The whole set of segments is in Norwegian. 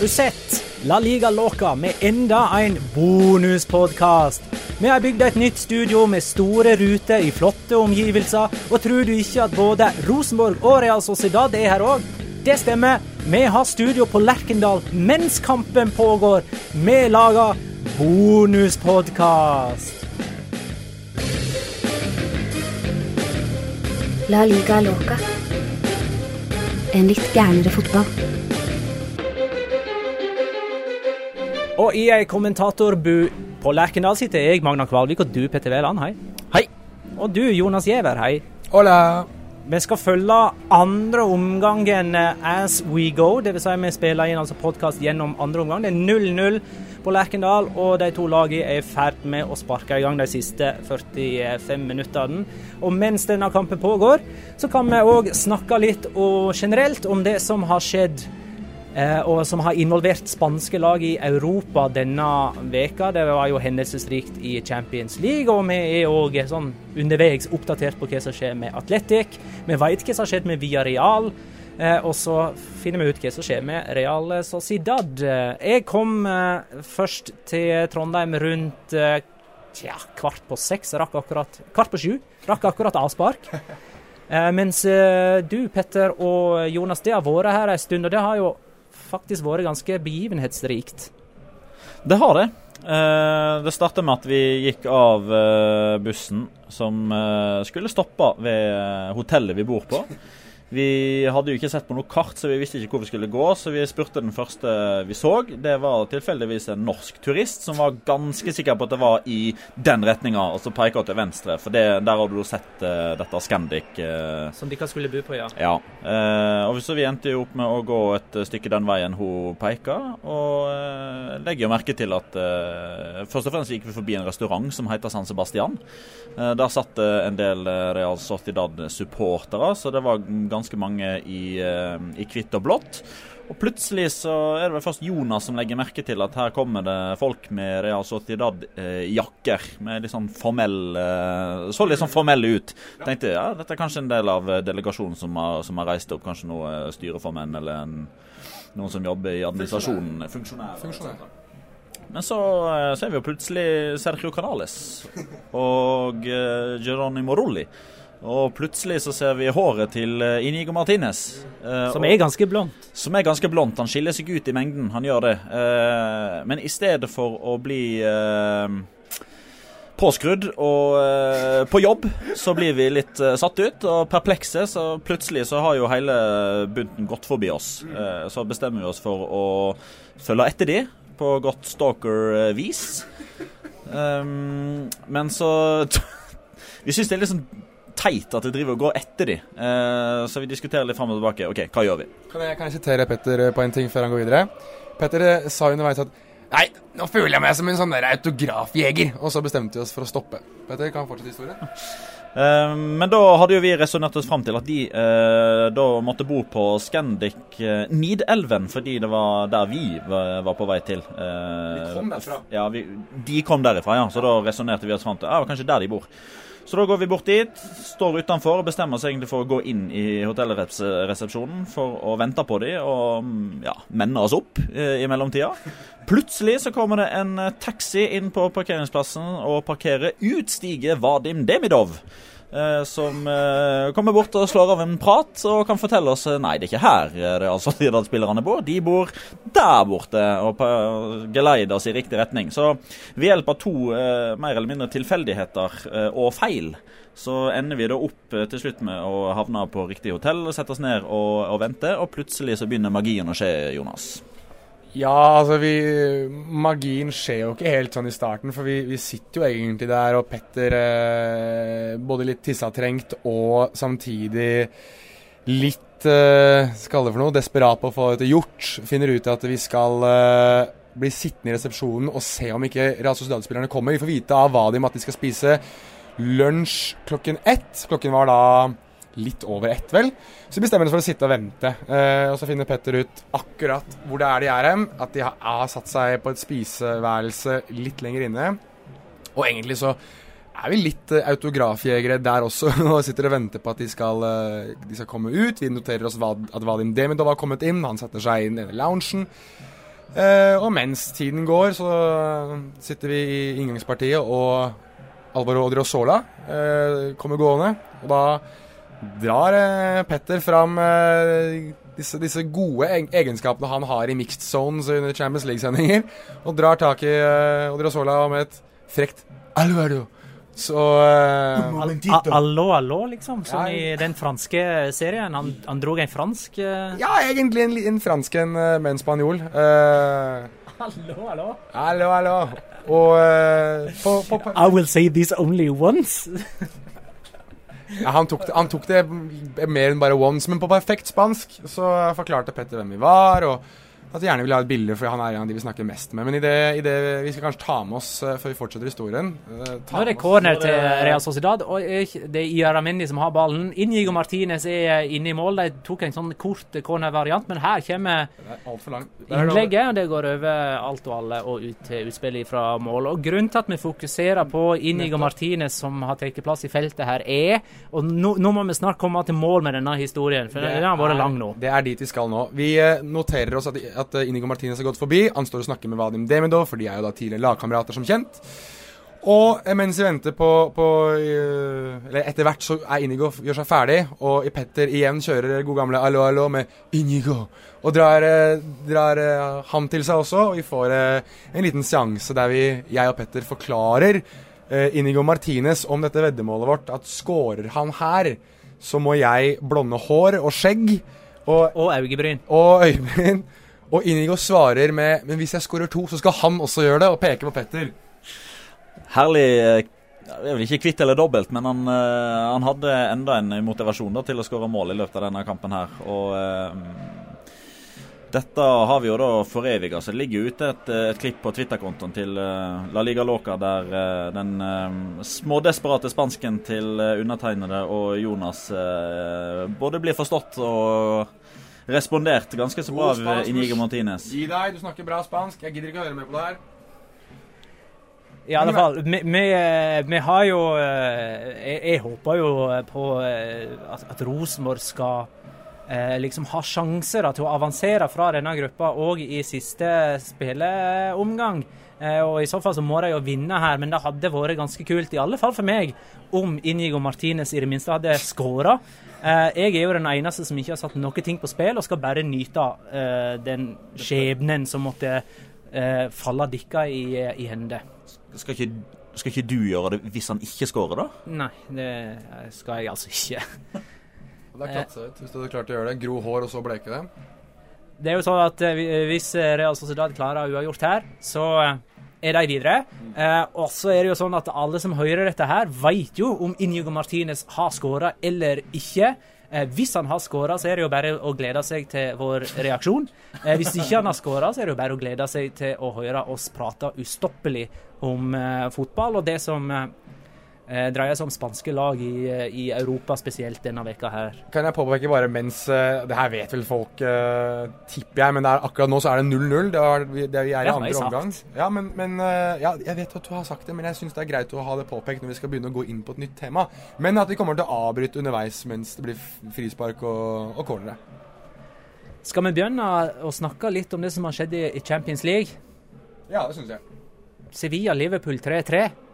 Du sett La Liga Loca med enda en bonuspodkast? Vi har bygd et nytt studio med store ruter i flotte omgivelser. Og tror du ikke at både Rosenborg og Real Sociedad er her òg? Det stemmer. Vi har studio på Lerkendal mens kampen pågår. Vi lager bonuspodkast. La liga loca. En litt gærnere fotball. Og i ei kommentatorbu på Lerkendal sitter jeg, Magna Kvalvik, og du, Petter Wæland. Hei. Hei! Og du, Jonas Giæver. Hei. Hola. Vi skal følge andre omgangen eh, as we go. Dvs. Si vi spiller inn altså podkast gjennom andre omgang. Det er 0-0 på Lerkendal, og de to lagene er i ferd med å sparke i gang de siste 45 minuttene. Og mens denne kampen pågår, så kan vi òg snakke litt og generelt om det som har skjedd og som har involvert spanske lag i Europa denne veka. Det var jo hendelsesrikt i Champions League, og vi er òg sånn underveis oppdatert på hva som skjer med Atletic. Vi vet hva som har skjedd med Villarreal, Real og så finner vi ut hva som skjer med Real Sociedad. Eh, Jeg kom eh, først til Trondheim rundt eh, tja, kvart på seks, rakk akkurat Kvart på sju. Rakk akkurat avspark. Eh, mens eh, du, Petter og Jonas, det har vært her en stund, og det har jo faktisk vært ganske begivenhetsrikt. Det har det. Eh, det starta med at vi gikk av eh, bussen som eh, skulle stoppe ved hotellet vi bor på. Vi hadde jo ikke sett på noe kart, så vi visste ikke hvor vi skulle gå. Så vi spurte den første vi så. Det var tilfeldigvis en norsk turist som var ganske sikker på at det var i den retninga, og så peker til venstre. For det, der hadde du sett uh, dette Scandic. Uh, Som ikke skulle bo på, ja. ja. Uh, og så vi endte jo opp med å gå et stykke den veien hun peker, og legger jo merke til at Først og fremst gikk vi forbi en restaurant som heter San Sebastian. Der satt en del Real Sociedad-supportere, så det var ganske mange i, eh, i hvitt og blått. Og plutselig så er det vel først Jonas som legger merke til at her kommer det folk med Real Sociedad-jakker. med litt sånn formell eh, Så litt sånn formelle ut. Tenkte ja, dette er kanskje en del av eh, delegasjonen som har, som har reist opp. Kanskje noen styreformenn eller en, noen som jobber i administrasjonen. Funksjonærer. Men så ser vi jo plutselig Sergio Canales og Geronimo Rolli. Og plutselig så ser vi håret til eh, Inigo Martinez. eh, Som er ganske blondt. som er ganske blondt. Han skiller seg ut i mengden, han gjør det. Eh, men i stedet for å bli eh, påskrudd og eh, på jobb, så blir vi litt eh, satt ut og perplekse. Så plutselig så har jo hele bunten gått forbi oss. Eh, så bestemmer vi oss for å følge etter de på godt stalker-vis. Um, men så Vi syns det er litt sånn teit at de driver og går etter de. Eh, så vi diskuterer litt fram og tilbake. OK, hva gjør vi? Kan jeg, kan jeg sitere Petter eh, på en ting før han går videre? Petter eh, sa underveis at Nei, nå føler jeg meg som en sånn der autografjeger. Og så bestemte vi oss for å stoppe. Petter, kan fortsette historien? Uh, men da hadde jo vi resonnert oss fram til at de uh, da måtte bo på Scandic uh, Nidelven, fordi det var der vi var, var på vei til. de kom derfra. Ja, vi, de kom derifra, ja. Så da resonnerte vi oss fram til ja, det var kanskje der de bor. Så da går vi bort dit, står utenfor og bestemmer oss egentlig for å gå inn i hotellresepsjonen for å vente på de og mm, ja, menne oss opp eh, i mellomtida. Plutselig så kommer det en taxi inn på parkeringsplassen og parkerer utstiger Vadim Demidov. Eh, Som eh, kommer bort og slår av en prat og kan fortelle oss eh, Nei, det er ikke her det er altså de der spillerne bor. De bor der borte og geleider oss i riktig retning. Så ved hjelp av to mer eller mindre tilfeldigheter og feil, så ender vi da opp til slutt med å havne på riktig hotell, sette oss ned og, og vente, og plutselig så begynner magien å skje, Jonas. Ja, altså vi Magien skjer jo ikke helt sånn i starten, for vi, vi sitter jo egentlig der, og Petter eh, både litt tissetrengt og samtidig litt eh, Skal det for noe desperat på å få dette gjort. Finner ut at vi skal eh, bli sittende i resepsjonen og se om ikke Real Sociedad-spillerne kommer. Vi får vite av Vadim at de skal spise lunsj klokken ett. Klokken var da litt over ett, vel. Så bestemmer oss for å sitte og vente. Eh, og så finner Petter ut akkurat hvor det er de er hen. At de har, har satt seg på et spiseværelse litt lenger inne. Og egentlig så er vi litt eh, autografjegere der også, og sitter og venter på at de skal, eh, de skal komme ut. Vi noterer oss at Vadim Demidov har kommet inn. Han setter seg inn i loungen. Eh, og mens tiden går, så sitter vi i inngangspartiet, og Alvaro Odriozola eh, kommer gående. Og da drar eh, Petter fram eh, disse, disse gode egenskapene han har i mixed zones under Champions League-sendinger, og drar tak i eh, Odriozola med et frekt Alvaro. Så eh, Allo, allo, liksom. Som Ja. i den franske serien. Han, han drog en fransk eh, Ja, egentlig en, en fransk en eh, med en spanjol. Eh, Allo, allo. hallo, hallo. Og eh, på, på, på I will say this only once. Ja, han, tok det, han tok det mer enn bare once, men på perfekt spansk så forklarte Petter hvem vi var, og at vi gjerne vil ha et bilde, for han er en av de vi snakker mest med. Men i det, i det vi skal kanskje ta med oss eh, før vi fortsetter historien eh, ta Nå er det corner til Real Sociedad, og det er Iaramendi som har ballen. Inigo Martinez er inne i mål. De tok en sånn kort corner-variant, men her kommer er er innlegget, og det går over alt og alle og ut til utspillet fra mål. Og Grunnen til at vi fokuserer på Inigo Martinez, som har tatt plass i feltet her, er Og nå, nå må vi snart komme til mål med denne historien, for den har vært lang nå. Det er dit vi skal nå. Vi eh, noterer oss at, at eh, Inigo Martinez har gått forbi. Han står og snakker med Vadim Demidov, for de er jo da tidligere lagkamerater, som kjent. Og eh, mens vi venter på, på eh, Eller etter hvert så er Inigo gjør seg ferdig, og Petter igjen kjører god gamle 'allo, allo' med 'Inigo'. Og drar, drar ham til seg også, og vi får en liten seanse der vi, jeg og Petter forklarer Inigo Martinez om dette veddemålet vårt, at scorer han her, så må jeg blonde hår og skjegg. Og, Og øyebryn. og øyebryn. Og Inigo svarer med Men hvis jeg skårer to, så skal han også gjøre det, og peker på Petter. Herlig eh, Jeg er ikke kvitt eller dobbelt, men han, eh, han hadde enda en motivasjon da, til å skåre mål i løpet av denne kampen her. Og eh, dette har vi jo da foreviga. Så det ligger jo ute et, et klipp på Twitter-kontoen til eh, La Liga Loca der eh, den smådesperate spansken til undertegnede og Jonas både blir forstått og respondert ganske så bra av. Inigo Martinez. Gi deg, du snakker bra spansk. Jeg gidder ikke å høre mer på det her. I alle fall, vi, vi, eh, vi har jo eh, jeg, jeg håper jo på eh, at, at Rosenborg skal eh, liksom har sjanser da, til å avansere fra denne gruppa òg i siste spilleomgang. Eh, og I så fall så må de jo vinne her, men det hadde vært ganske kult, i alle fall for meg, om Inigo Martinez i det minste hadde skåra. Eh, jeg er jo den eneste som ikke har satt noe ting på spill, og skal bare nyte eh, den skjebnen som måtte eh, falle dere i, i hende. Skal ikke, skal ikke du gjøre det hvis han ikke skårer, da? Nei, det skal jeg altså ikke. Det er klatsehøyt hvis du hadde klart å gjøre det. Gro hår og så bleke det. Det er jo sånn at Hvis Real Sociedad klarer uavgjort her, så er de videre. Eh, og så er det jo sånn at alle som hører dette her, vet jo om Inigo Martinez har skåra eller ikke. Eh, hvis han har skåra, så er det jo bare å glede seg til vår reaksjon. Eh, hvis ikke han har skåra, så er det jo bare å glede seg til å høre oss prate ustoppelig om eh, fotball og det som eh, dreier seg om spanske lag i, eh, i, Europa spesielt denne veka her. Kan jeg påpeke bare mens uh, Det her vet vel folk, tipper jeg, men er, akkurat nå så er det 0-0. Det, er, det, vi er i andre omgang. Ja, men, men ja, jeg vet at du har sagt det, men jeg syns det er greit å ha det påpekt når vi skal begynne å gå inn på et nytt tema. Men at vi kommer til å avbryte underveis mens det blir frispark og, og cornere. Skal vi begynne å snakke litt om det som har skjedd i, i Champions League? Ja, det syns jeg. Sevilla-Liverpool 3-3.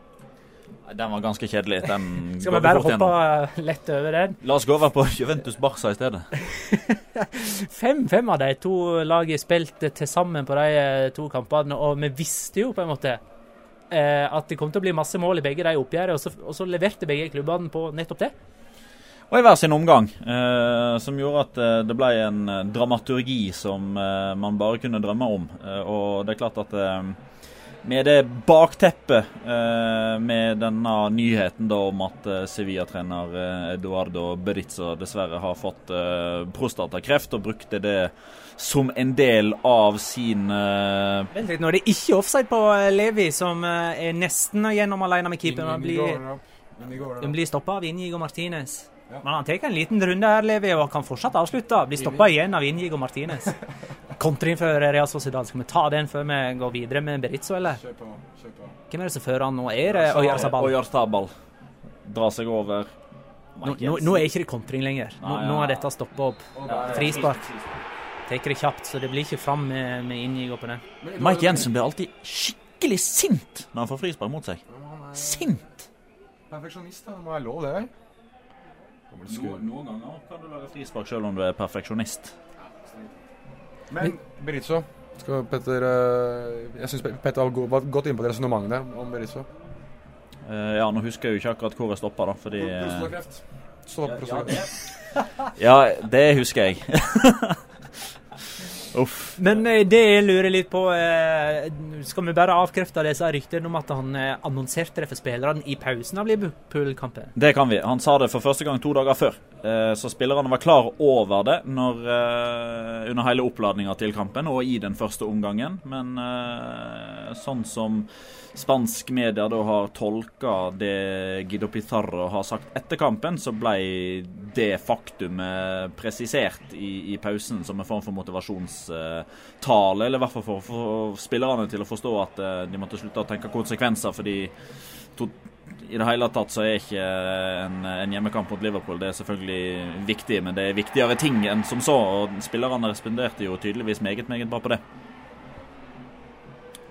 Den var ganske kjedelig. Den Skal vi bare hoppe lett over den? La oss gå over på Juventus Barca i stedet. fem, fem av de to lagene spilte til sammen på de eh, to kampene, og vi visste jo på en måte eh, at det kom til å bli masse mål i begge de oppgjørene, og, så, og så leverte begge klubbene på nettopp det. Og i hver sin omgang, eh, som gjorde at eh, det ble en dramaturgi som eh, man bare kunne drømme om. og det er klart at med det bakteppet eh, med denne nyheten da om at eh, Sevilla-trener eh, Eduardo Berizzo dessverre har fått eh, prostatakreft, og brukte det som en del av sin eh, Vent litt, nå er det ikke offside på eh, Levi, som er nesten gjennom alene med keeperen. Han blir, blir stoppa av Inigo Martinez. Ja. Men han tar en liten runde her, Levi, og kan fortsatt avslutte. Blir stoppa igjen av Inigo Martinez. Kontring for Real Sociedad. Skal vi ta den før vi går videre med Berizzo, eller? Kjør på, kjør på. Hvem er det som fører han nå? Er det Oyarzabal? Oyarzabal drar seg over. Nå, nå, nå, er ikke det kontring lenger. Nå, nå har dette stoppa opp. Frispark. Tar det kjapt, så det blir ikke fram med, med Inigo på det. Mike Jensen blir alltid skikkelig sint når han får frispark mot seg. Sint! Perfeksjonist. Det må være lov, det. Noen, noen ganger kan du være frispark selv om du er perfeksjonist. Men Berizzo skal Petter, eh, Jeg syns Petter var godt inne på resonnementene om Berizzo. Uh, ja, nå husker jeg jo ikke akkurat hvor jeg stoppa, da, fordi Prostatakreft. Ja, ja, ja, det husker jeg. Uff. Men eh, det jeg lurer litt på eh, Skal vi bare avkrefte disse ryktene om at han eh, annonserte det for spillerne i pausen av Liverpool-kampen? Det kan vi. Han sa det for første gang to dager før. Så spillerne var klar over det når, under hele oppladninga til kampen og i den første omgangen. Men sånn som spansk media da har tolka det Guido Pizarro har sagt etter kampen, så ble det faktumet presisert i, i pausen som en form for motivasjonstale. Eller i hvert fall for for spillerne til å forstå at eh, de måtte slutte å tenke konsekvenser. fordi to, i det hele tatt så er ikke en, en, hjemmekamp mot Liverpool Det er selvfølgelig viktig, men det er viktigere ting enn som så. og Spillerne responderte jo tydeligvis meget, meget bra på det.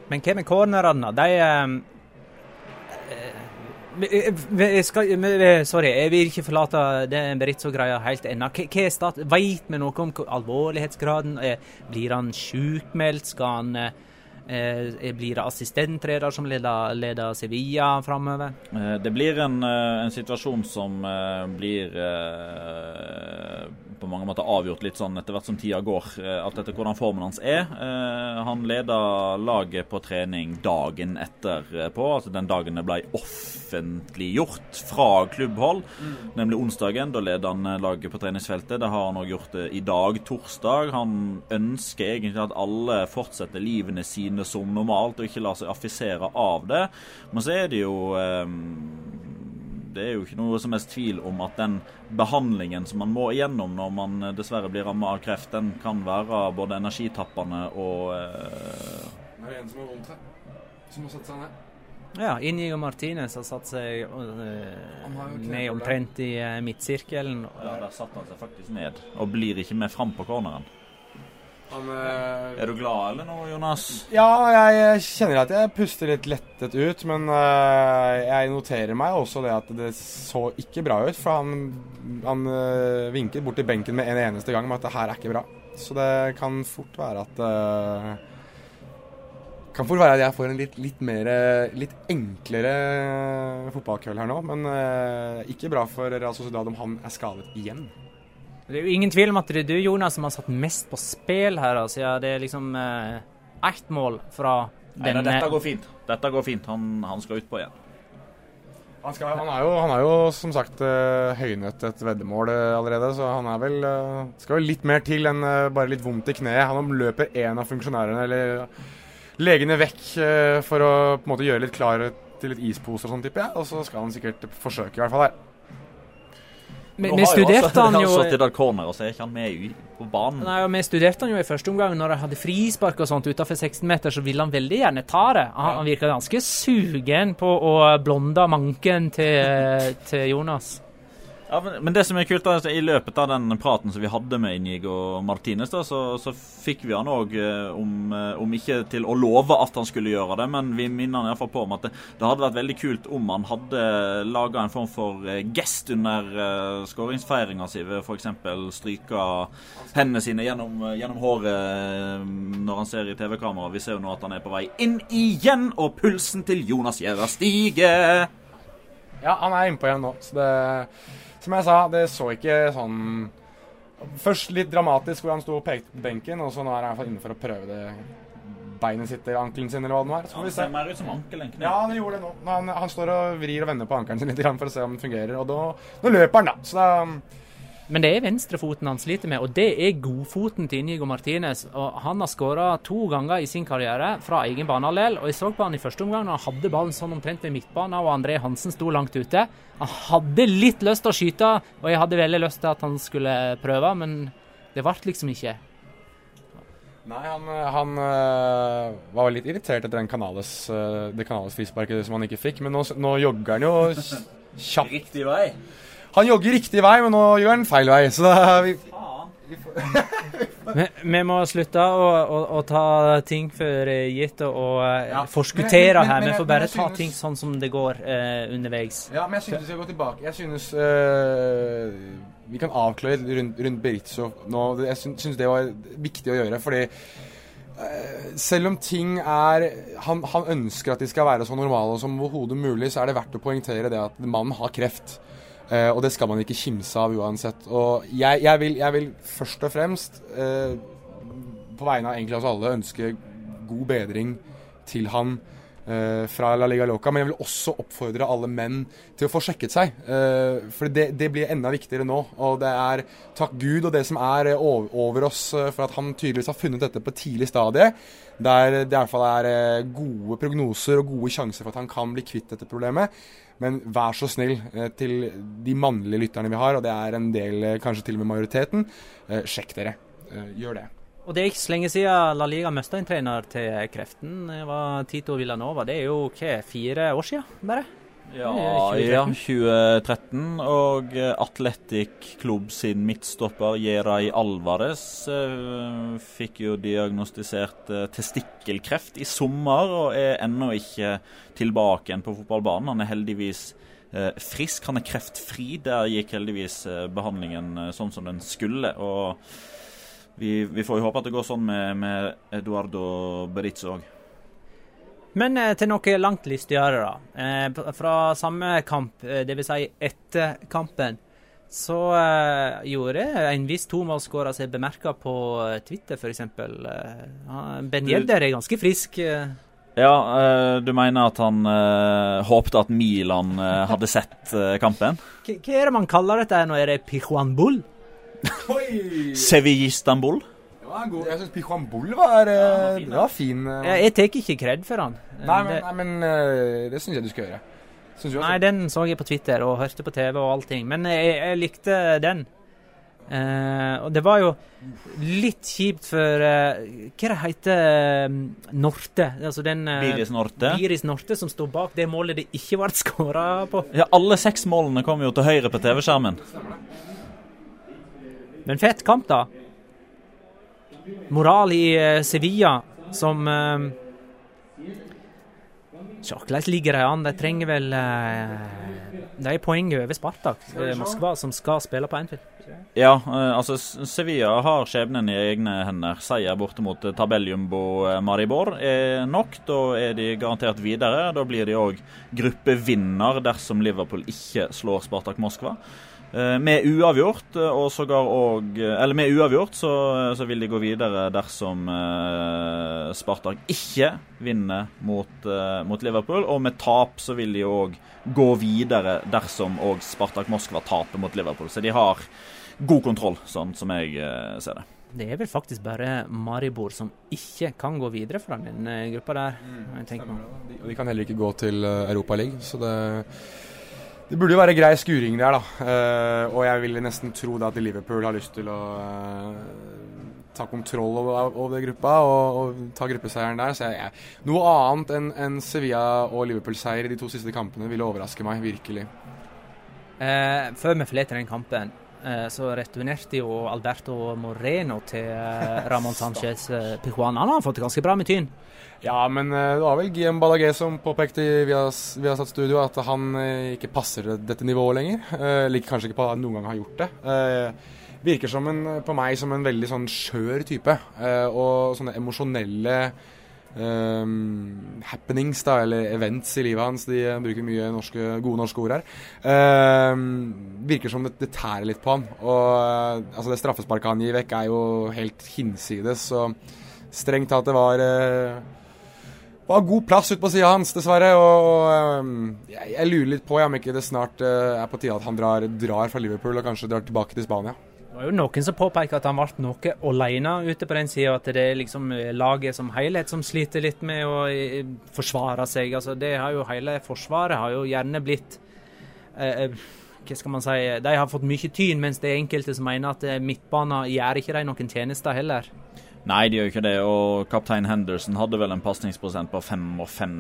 Men hva med cornerne? De vi, skal, vi, sorry, jeg vil ikke forlate den Beritzo-greia helt ennå. Vet vi noe om alvorlighetsgraden? Blir han sjukmeldt? Skal han Eh, blir det assistentleder som leder, leder Sevilla framover? Eh, det blir en, eh, en, situasjon som eh, blir eh, på mange måter avgjort litt sånn etter hvert som tida går. Eh, alt etter hvordan formen hans er. han leder laget på trening dagen etterpå, altså den dagen det ble offentliggjort fra klubbhold, mm. nemlig onsdagen. Da leder han laget på treningsfeltet. Det har han òg gjort i dag, torsdag. Han ønsker egentlig at alle fortsetter livene sine sine som normalt, og ikke la seg affisere av det. Men så er det jo ehm, det er jo ikke noe som helst tvil om at den behandlingen som man må igjennom når man dessverre blir rammet av kreft, den kan være både energitappende og eh... Det er en som har vondt her, som har satt seg ned. Ja, Inigo Martinez har satt seg uh, ned omtrent i midtsirkelen. Ja, Der satte han seg faktisk ned, og blir ikke med fram på corneren. Han, eh, Er du glad eller noe, Jonas? Ja, jeg kjenner at jeg puster litt lettet ut, men eh, jeg noterer meg også det at det så ikke bra ut. For han, han eh, vinket bort til benken med en eneste gang med at det her er ikke bra. Så det kan fort være at kan fort være at jeg får en litt, litt mer Litt enklere fotballkveld her nå. Men ikke bra for Real Sociedad om han er skadet igjen. Det er jo ingen tvil om at det er du, Jonas, som har satt mest på spill her. Altså. Ja, det er liksom eh, ett mål fra Nei, dette går fint. Dette går fint. Han, han skal utpå igjen. Han, skal, han, er jo, han er jo som sagt uh, høynet et veddemål uh, allerede, så han er vel uh, skal jo litt mer til enn bare litt vondt i kneet. Han løper en av funksjonærene eller legene vekk for å på en måte gjøre litt klar til litt ispose og sånn, tipper jeg. Og så skal han sikkert forsøke, i hvert fall her. Vi, vi studerte han jo corner, og så er ikke han med på banen. Nei, og Vi studerte han jo i første omgang når han hadde frispark og sånt utenfor 16 meter, så ville han veldig gjerne ta det. Han, han virka ganske sugen på å blonde manken til, til Jonas. Ja, men, men det som er kult, er altså, i løpet av den praten som vi hadde med Inigo Martinez, da, så, så fikk vi han òg om, eh, om ikke til å love at han skulle gjøre det, men vi minner han iallfall på om at det, det hadde vært veldig kult om han hadde laga en form for eh, gest under uh, skåringsfeiringa si ved f.eks. stryke hendene sine gjennom, eh, gjennom håret eh, når han ser i TV-kamera. Vi ser jo nå at han er på vei inn igjen, og pulsen til Jonas Gjæra stiger. Ja, han er innpå igjen nå. Så det Som jeg sa, det så ikke sånn Først litt dramatisk hvor han sto og pekte på benken, og så nå er han inne for å prøve det beinet sitt eller ankelen sin eller hva det nå er. Så får Han vi se. ser mer ut som ankel enn kne. Ja, det gjorde det nå. Han, han står og vrir og vender på ankelen sin litt for å se om det fungerer, og da, nå løper han, da. Så da Men det er venstrefoten han sliter med, og det er godfoten til Inigo Martinez. Og Han har skåra to ganger i sin karriere fra egen banehalvdel. Og jeg så på han i første omgang han hadde ballen sånn omtrent ved midtbanen, og André Hansen sto langt ute. Han hadde litt lyst til å skyte, og jeg hadde veldig lyst til at han skulle prøve, men det ble liksom ikke. Nei, han, han øh, var litt irritert etter den kanales, øh, det kanales frisparket som han ikke fikk, men nå, nå jogger han jo kjapt. Riktig vei. Han jogger riktig vei, men nå gjør han feil vei. Så da, vi, Vi, vi må slutte å, å, å ta ting for eh, gitt og, og eh, Ja. forskuttere men- her. men Vi får bare ta synes- ting sånn som det går eh, underveis. Ja, men jeg synes vi skal gå tilbake. Jeg synes øh, vi kan avklare rundt, rundt Beritzo nå. Jeg synes det var viktig å gjøre, fordi øh, selv om ting er han, han ønsker at de skal være så normale som overhodet mulig, så er det verdt å poengtere det at mannen har kreft. Eh, og det skal man ikke kimse av uansett. Og jeg, jeg, vil, jeg vil først og fremst, uh, på vegne av egentlig oss alle, ønske god bedring til han fra La Liga Loca. Men jeg vil også oppfordre alle menn til å få sjekket seg. Uh, for det, det blir enda viktigere nå. Og det er takk Gud og det som er eh, over, oss, eh, for at han tydeligvis har funnet dette på tidlig stadie. Der det i er eh, gode prognoser og gode sjanser for at han kan bli kvitt dette problemet. Men vær så snill eh, til de mannlige lytterne vi har, og det er en del, eh, kanskje til og med majoriteten. eh, sjekk dere. Eh, gjør det. Og det er ikke så lenge siden La Liga mista en trener til kreften. Det var Tito Villanova. Det er jo hva, fire år siden, bare? Ja, Det er ja, 2013. 2013. Og Atletic Klubb sin midtstopper Jeray Alvarez eh, fikk jo diagnostisert eh, testikkelkreft i sommer og er ennå ikke tilbake igjen på fotballbanen. Han er heldigvis eh, frisk. Han er kreftfri. Der gikk heldigvis eh, behandlingen eh, sånn som den skulle. og vi, vi får jo håpe at det går sånn med, med Eduardo Berizzo òg. Men eh, til noe langt lystigere, da. Eh, fra samme kamp, eh, dvs. Si etter kampen, så eh, gjorde en viss tomålsskårer seg bemerka på Twitter, f.eks. Eh, ben Yedder er ganske frisk. Ja, du mener at han håpte at Milan hadde sett eh, kampen? Hva er det man kaller dette? når nå? Er det Pijuan Bull? Sevilla Istanbul? Jeg syns Pijuan Bull var, eh, det var fin. eh. Jeg, jeg tar ikke kred for han. Nei, men, det, nei, men eh, det syns jeg du skal gjøre. Nei, den så jeg på Twitter og hørte på TV og allting. Men jeg, jeg likte den. Uh, og det var jo litt kjipt for uh, Hva det heter um, Norte? Altså den uh, Biris Norte. Biris Norte som sto bak det målet det ikke ble skåra på. Ja, alle seks målene kom jo til høyre på TV-skjermen. Men fett kamp, da. Moral i eh, Sevilla som eh, Tja, ligger de an? De trenger vel eh, De er poenget over Spartak, eh, Moskva, som skal spille på Anfield. Ja, altså Sevilla har skjebnen i egne hender. Seier borte mot tabelljumbo Maribor er nok. Da er de garantert videre. Da blir de òg gruppevinner dersom Liverpool ikke slår Spartak Moskva. Eh, Med uavgjort, eh, og sågar òg Eller med uavgjort, så, så vil de gå videre dersom eh, Spartak ikke vinner mot, eh, mot Liverpool. Og med tap så vil de òg gå videre dersom òg Spartak Moskva taper mot Liverpool. Så de har god kontroll, sånn som jeg eh, ser det. Det er vel faktisk bare Maribor som ikke kan gå videre fra den eh, gruppa der. Jeg tenker meg. Og de kan heller ikke gå til Europa League, så det det burde jo være grei skuring der, da. Eh, og jeg vil nesten tro da at Liverpool har lyst til å eh, ta kontroll over, over gruppa og, og ta gruppeseieren der. Så jeg, jeg, noe annet enn en Sevilla og Liverpool-seier i de to siste kampene ville overraske meg, virkelig. Eh, før vi forlater den kampen, eh, så returnerte jo Alberto Moreno til eh, Ramón Sánchez eh, Pijuan. Han har fått det ganske bra med Tyn. Ja, men eh, det var vel Guillaume Ballagé som påpekte i har satt Studio at han eh, ikke passer dette nivået lenger. Eh, Eller kanskje ikke på at han noen gang har gjort det. Eh, Virker som en, på meg som en veldig sånn skjør type. eh, Og sånne emosjonelle Um, happenings, da, eller events i livet hans. De eh, bruker mye norske, gode norske ord her. Um, virker som det, det tærer litt på han. Og eh, altså det straffesparket han gir vekk, er jo helt hinsides. Så strengt tatt det var eh, var god plass ute på sida hans, dessverre. Og øhm, jeg, jeg lurer litt på om ikke det snart øh, er på tide at han drar, drar fra Liverpool og kanskje drar tilbake til Spania. Det var jo noen som påpeker at han ble noe alene ute på den sida. At det er liksom eh, laget som helhet som sliter litt med å eh, forsvare seg. Altså, det har jo Hele Forsvaret har jo gjerne blitt eh, eh, hva skal man si, De har fått mye tyn, mens det er enkelte som mener at eh, midtbanen gjør ikke de noen tjenester heller. Nei, de gjør ikke det. Og kaptein Henderson hadde vel en pasningsprosent på 55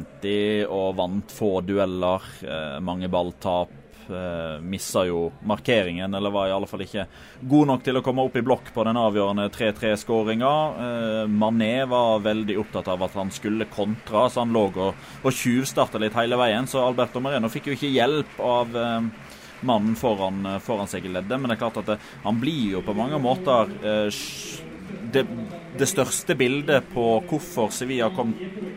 og vant få dueller. Eh, mange balltap. Eh, missa jo markeringen, eller var i alle fall ikke god nok til å komme opp i blokk på den avgjørende 3-3-skåringa. Eh, Mané var veldig opptatt av at han skulle kontra, så han lå og, og tjuvstarta litt hele veien. Så Alberto Moreno fikk jo ikke hjelp av eh, mannen foran, foran seg i leddet, men det er klart at det, han blir jo på mange måter eh, det, det største bildet på hvorfor Sevilla kom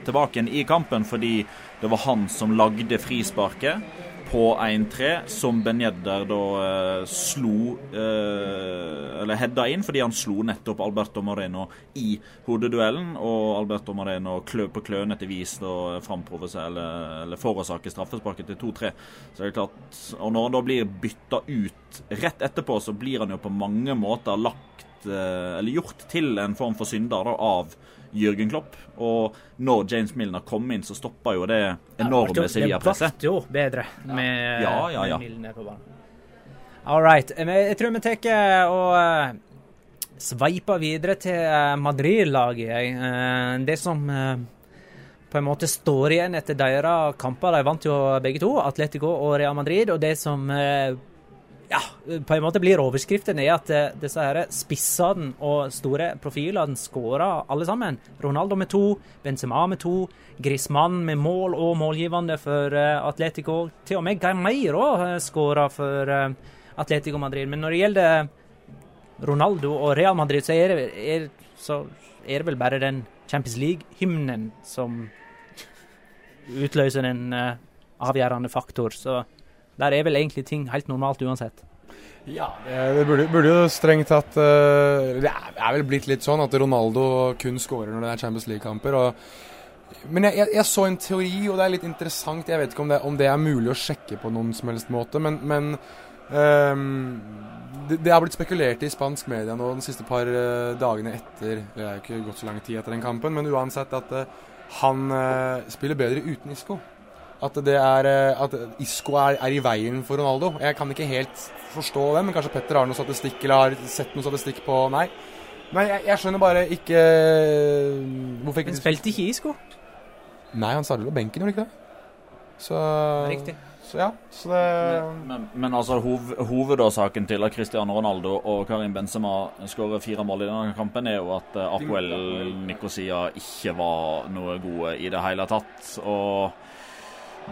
tilbake igjen i kampen, fordi det var han som lagde frisparket på 1-3, som Benjedder da eh, slo eh, Eller hedda inn, fordi han slo nettopp Alberto Moreno i hodeduellen. Og Alberto Moreno klø på klønete vis da framprovoserer eller, eller forårsaker straffesparket til 2-3. Så det er klart, og når han da blir bytta ut rett etterpå, så blir han jo på mange måter lagt eh, eller gjort til en form for synder da, av Jørgen Klopp. Og når James Milner kom inn, så stoppa jo det enorme Sevilla-presset. Det ble jo bedre med, Ja, ja, ja. med Milner på banen. All right. Jeg tror vi tar og eh, sveiper videre til eh, Madrid-laget. Eh, Det som eh, på en måte står igjen etter deres kamper, de vant jo begge to, Atletico og Real Madrid, og det som eh, ja, på en måte blir overskriften, er at eh, disse her spissene og store profilene skårer alle sammen. Ronaldo med to, Benzema med to, Griezmann med mål og målgivende for eh, Atletico. Til og med Gameiro uh, skårer for eh, Atletico Madrid. Men når det gjelder Ronaldo og Real Madrid, så er det, er, så er det vel bare den Champions League-hymnen som utløser en eh, avgjørende faktor. Så der er vel egentlig ting helt normalt uansett. Ja, det, burde, burde jo strengt tatt øh, Det er, vel blitt litt sånn at Ronaldo kun skårer når det er Champions League-kamper. Men jeg, jeg, jeg så en teori, og det er litt interessant. Jeg vet ikke om det, om det er mulig å sjekke på noen som helst måte, men, men Um, det, det har blitt spekulert i spansk media nå de siste par øh, dagene etter Det er jo ikke gått så lang tid etter den kampen, men uansett at uh, han uh, spiller bedre uten Isco. At det er eh, At Isco er, er i veien for Ronaldo. Jeg kan ikke helt forstå det, men kanskje Petter har noe statistikk eller har sett noe statistikk på Nei. Men jeg, jeg skjønner bare ikke Hvorfor ikke Men spilte ikke Isco? Nei, han startet på benken, gjorde han ikke det? Så Riktig. Så ja. Så det Men, men altså hov, hovedårsaken til at Cristiano Ronaldo og Karim Benzema skårer fire mål i denne kampen, er jo at eh, Apoel Nikosia ikke var noe gode i det hele tatt. Og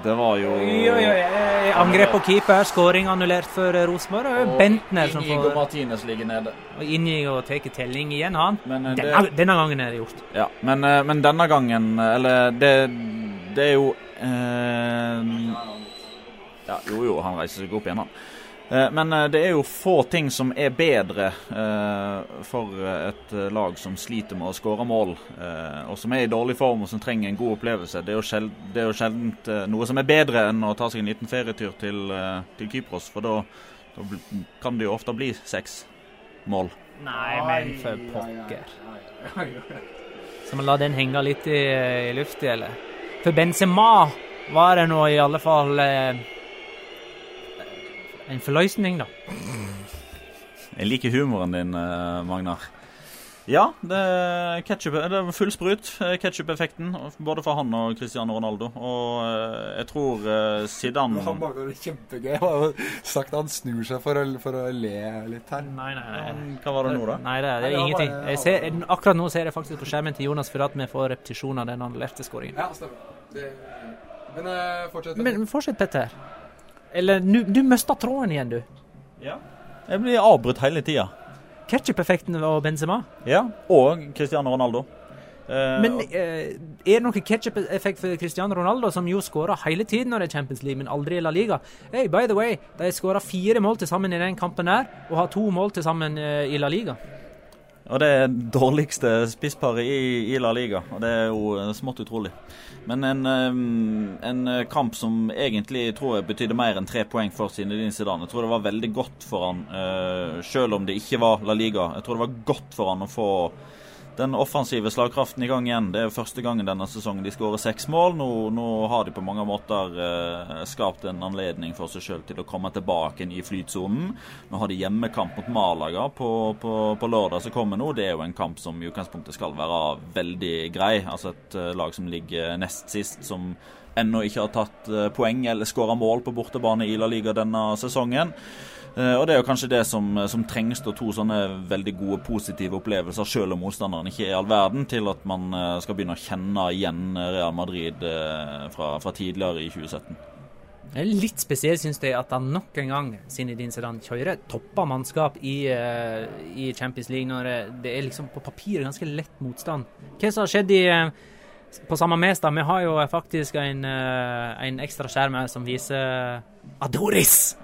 det var jo Oi, oi, oi. Angrep på keeper, skåring annullert for eh, Rosenborg. Og Bentner som Inigo Martinez ligger nede. og Inigo tar telling igjen, han. Men, eh, Denne, det, denne gangen er det gjort. ja, men, eh, men denne gangen Eller det, det er jo eh, Ja, jo jo, han reiser seg opp igjen, han. Eh, Men eh, det er jo få ting som er bedre eh, for et lag som sliter med å skåre mål, eh, og som er i dårlig form og som trenger en god opplevelse. Det er jo, sjeldent, er jo sjelden eh, noe som er bedre enn å ta seg en liten ferietur til, til Kypros, for da da kan det jo ofte bli seks mål. Nei, men for pokker. Så vi lar den henge litt i, i lufta, eller? For Benzema var det nå i alle fall eh, en forløsning, da. Jeg liker humoren din, eh, Magnar. Ja, det er, ketchup, det er full sprut. eh, Ketsjup-effekten. Både for han og Cristiano Ronaldo. Og eh, jeg tror eh, Zidane Han bare det er kjempegøy. Jeg har sagt at han snur seg for å, for å le litt her. Nei, nei, nei. Hva var det nå, da? Nei, det, er det er ingenting. Jeg ser, akkurat nå ser jeg faktisk på skjermen til Jonas for at vi får repetisjon av den annullerte skåringen. Ja, stemmer. Det, men fortsett. Men fortsett, Petter. Eller nu- du mista tråden igjen, du. Ja. Jeg blir avbrutt hele tida. Ketchup-effekten og Benzema. Ja, og Cristiano Ronaldo. Eh, Men eh, er det noen ketchup-effekt for Cristiano Ronaldo, som jo skårer hele tiden når det er Champions League, men aldri i La Liga? Hey, by the way, de skåra fire mål til sammen i den kampen her, og har to mål til sammen eh, i La Liga. Og det er dårligste spissparet i, i La Liga, og det er jo eh, smått utrolig. Men en, eh, en eh, kamp som egentlig tror jeg betydde mer enn tre poeng for Zinedine Zidane. Jeg tror det var veldig godt for han, selv om det ikke var La Liga. Jeg tror det var godt for han å få den offensive slagkraften i gang igjen. Det er første gangen denne sesongen de skårer seks mål. Nå, nå har de på mange måter eh, skapt en anledning for seg sjøl til å komme tilbake i flytsonen. Nå har de hjemmekamp mot Malaga på, på, på lørdag som kommer nå. Det er jo en kamp som i utgangspunktet skal være veldig grei. Altså et eh, lag som ligger nest sist, som ennå ikke har tatt eh, poeng eller skåra mål på bortebane i La Liga denne sesongen. Eh, og Det er jo kanskje det som, som trengs, da, to sånne veldig gode positive opplevelser, selv om motstanderen ikke er all verden, til at man eh, skal begynne å kjenne igjen Real Madrid eh, fra, fra tidligere i 2017. Det er litt spesielt, syns jeg, at han nok en gang Zinedine Zidane kjører toppa mannskap i, eh, i Champions League når det, er liksom på papiret ganske lett motstand. Hva som har skjedd i eh, på samme Mestad? Vi har jo faktisk en, eh, en ekstra skjerm her som viser Adoris!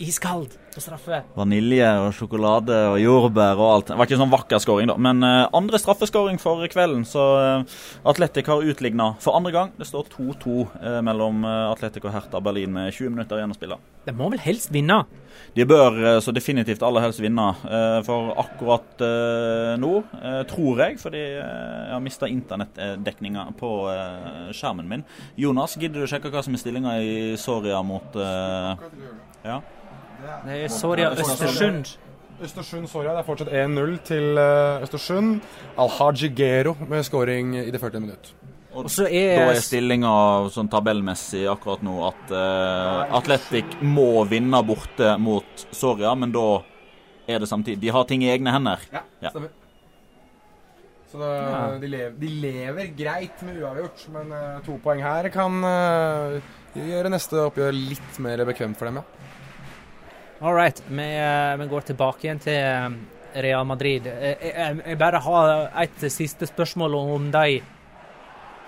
Iskald på straffe. Vanilje og sjokolade og jordbær og alt. Det var ikke sånn vakker skåring, da. Men uh, andre straffeskåring for kvelden, så uh, Atletic har utligna for andre gang. Det står 2-2 uh, mellom uh, Atletic og Hertha Berlin med 20 minutter igjen å spille. De må vel helst vinne? De bør eh, så definitivt aller helst vinne. eh, For akkurat eh, nå, eh, tror jeg, fordi eh, jeg har mista internettdekninga på eh, skjermen min. Jonas, gidder du sjekke hva som er stillinga i Soria mot eh, Ja? Det er Soria Østersund. Østersund Soria. Det er fortsatt 1-0 til eh, Østersund. Al-Haji Gero med scoring i det 40. minutt. Og så Da er er stillinga sånn tabellmessig akkurat nå at uh, Atletic må vinne borte mot Soria, men da er det samtidig De har ting i egne hender. Ja, Ja. stemmer. Så da, de, lever, de lever greit med uavgjort, men uh, to poeng her kan uh, gjøre neste oppgjør litt mer bekvemt for dem, ja. All right. Vi, eh, vi går tilbake igjen til eh, Real Madrid. Eh, Jeg, jeg, jeg bare har et siste spørsmål om dem.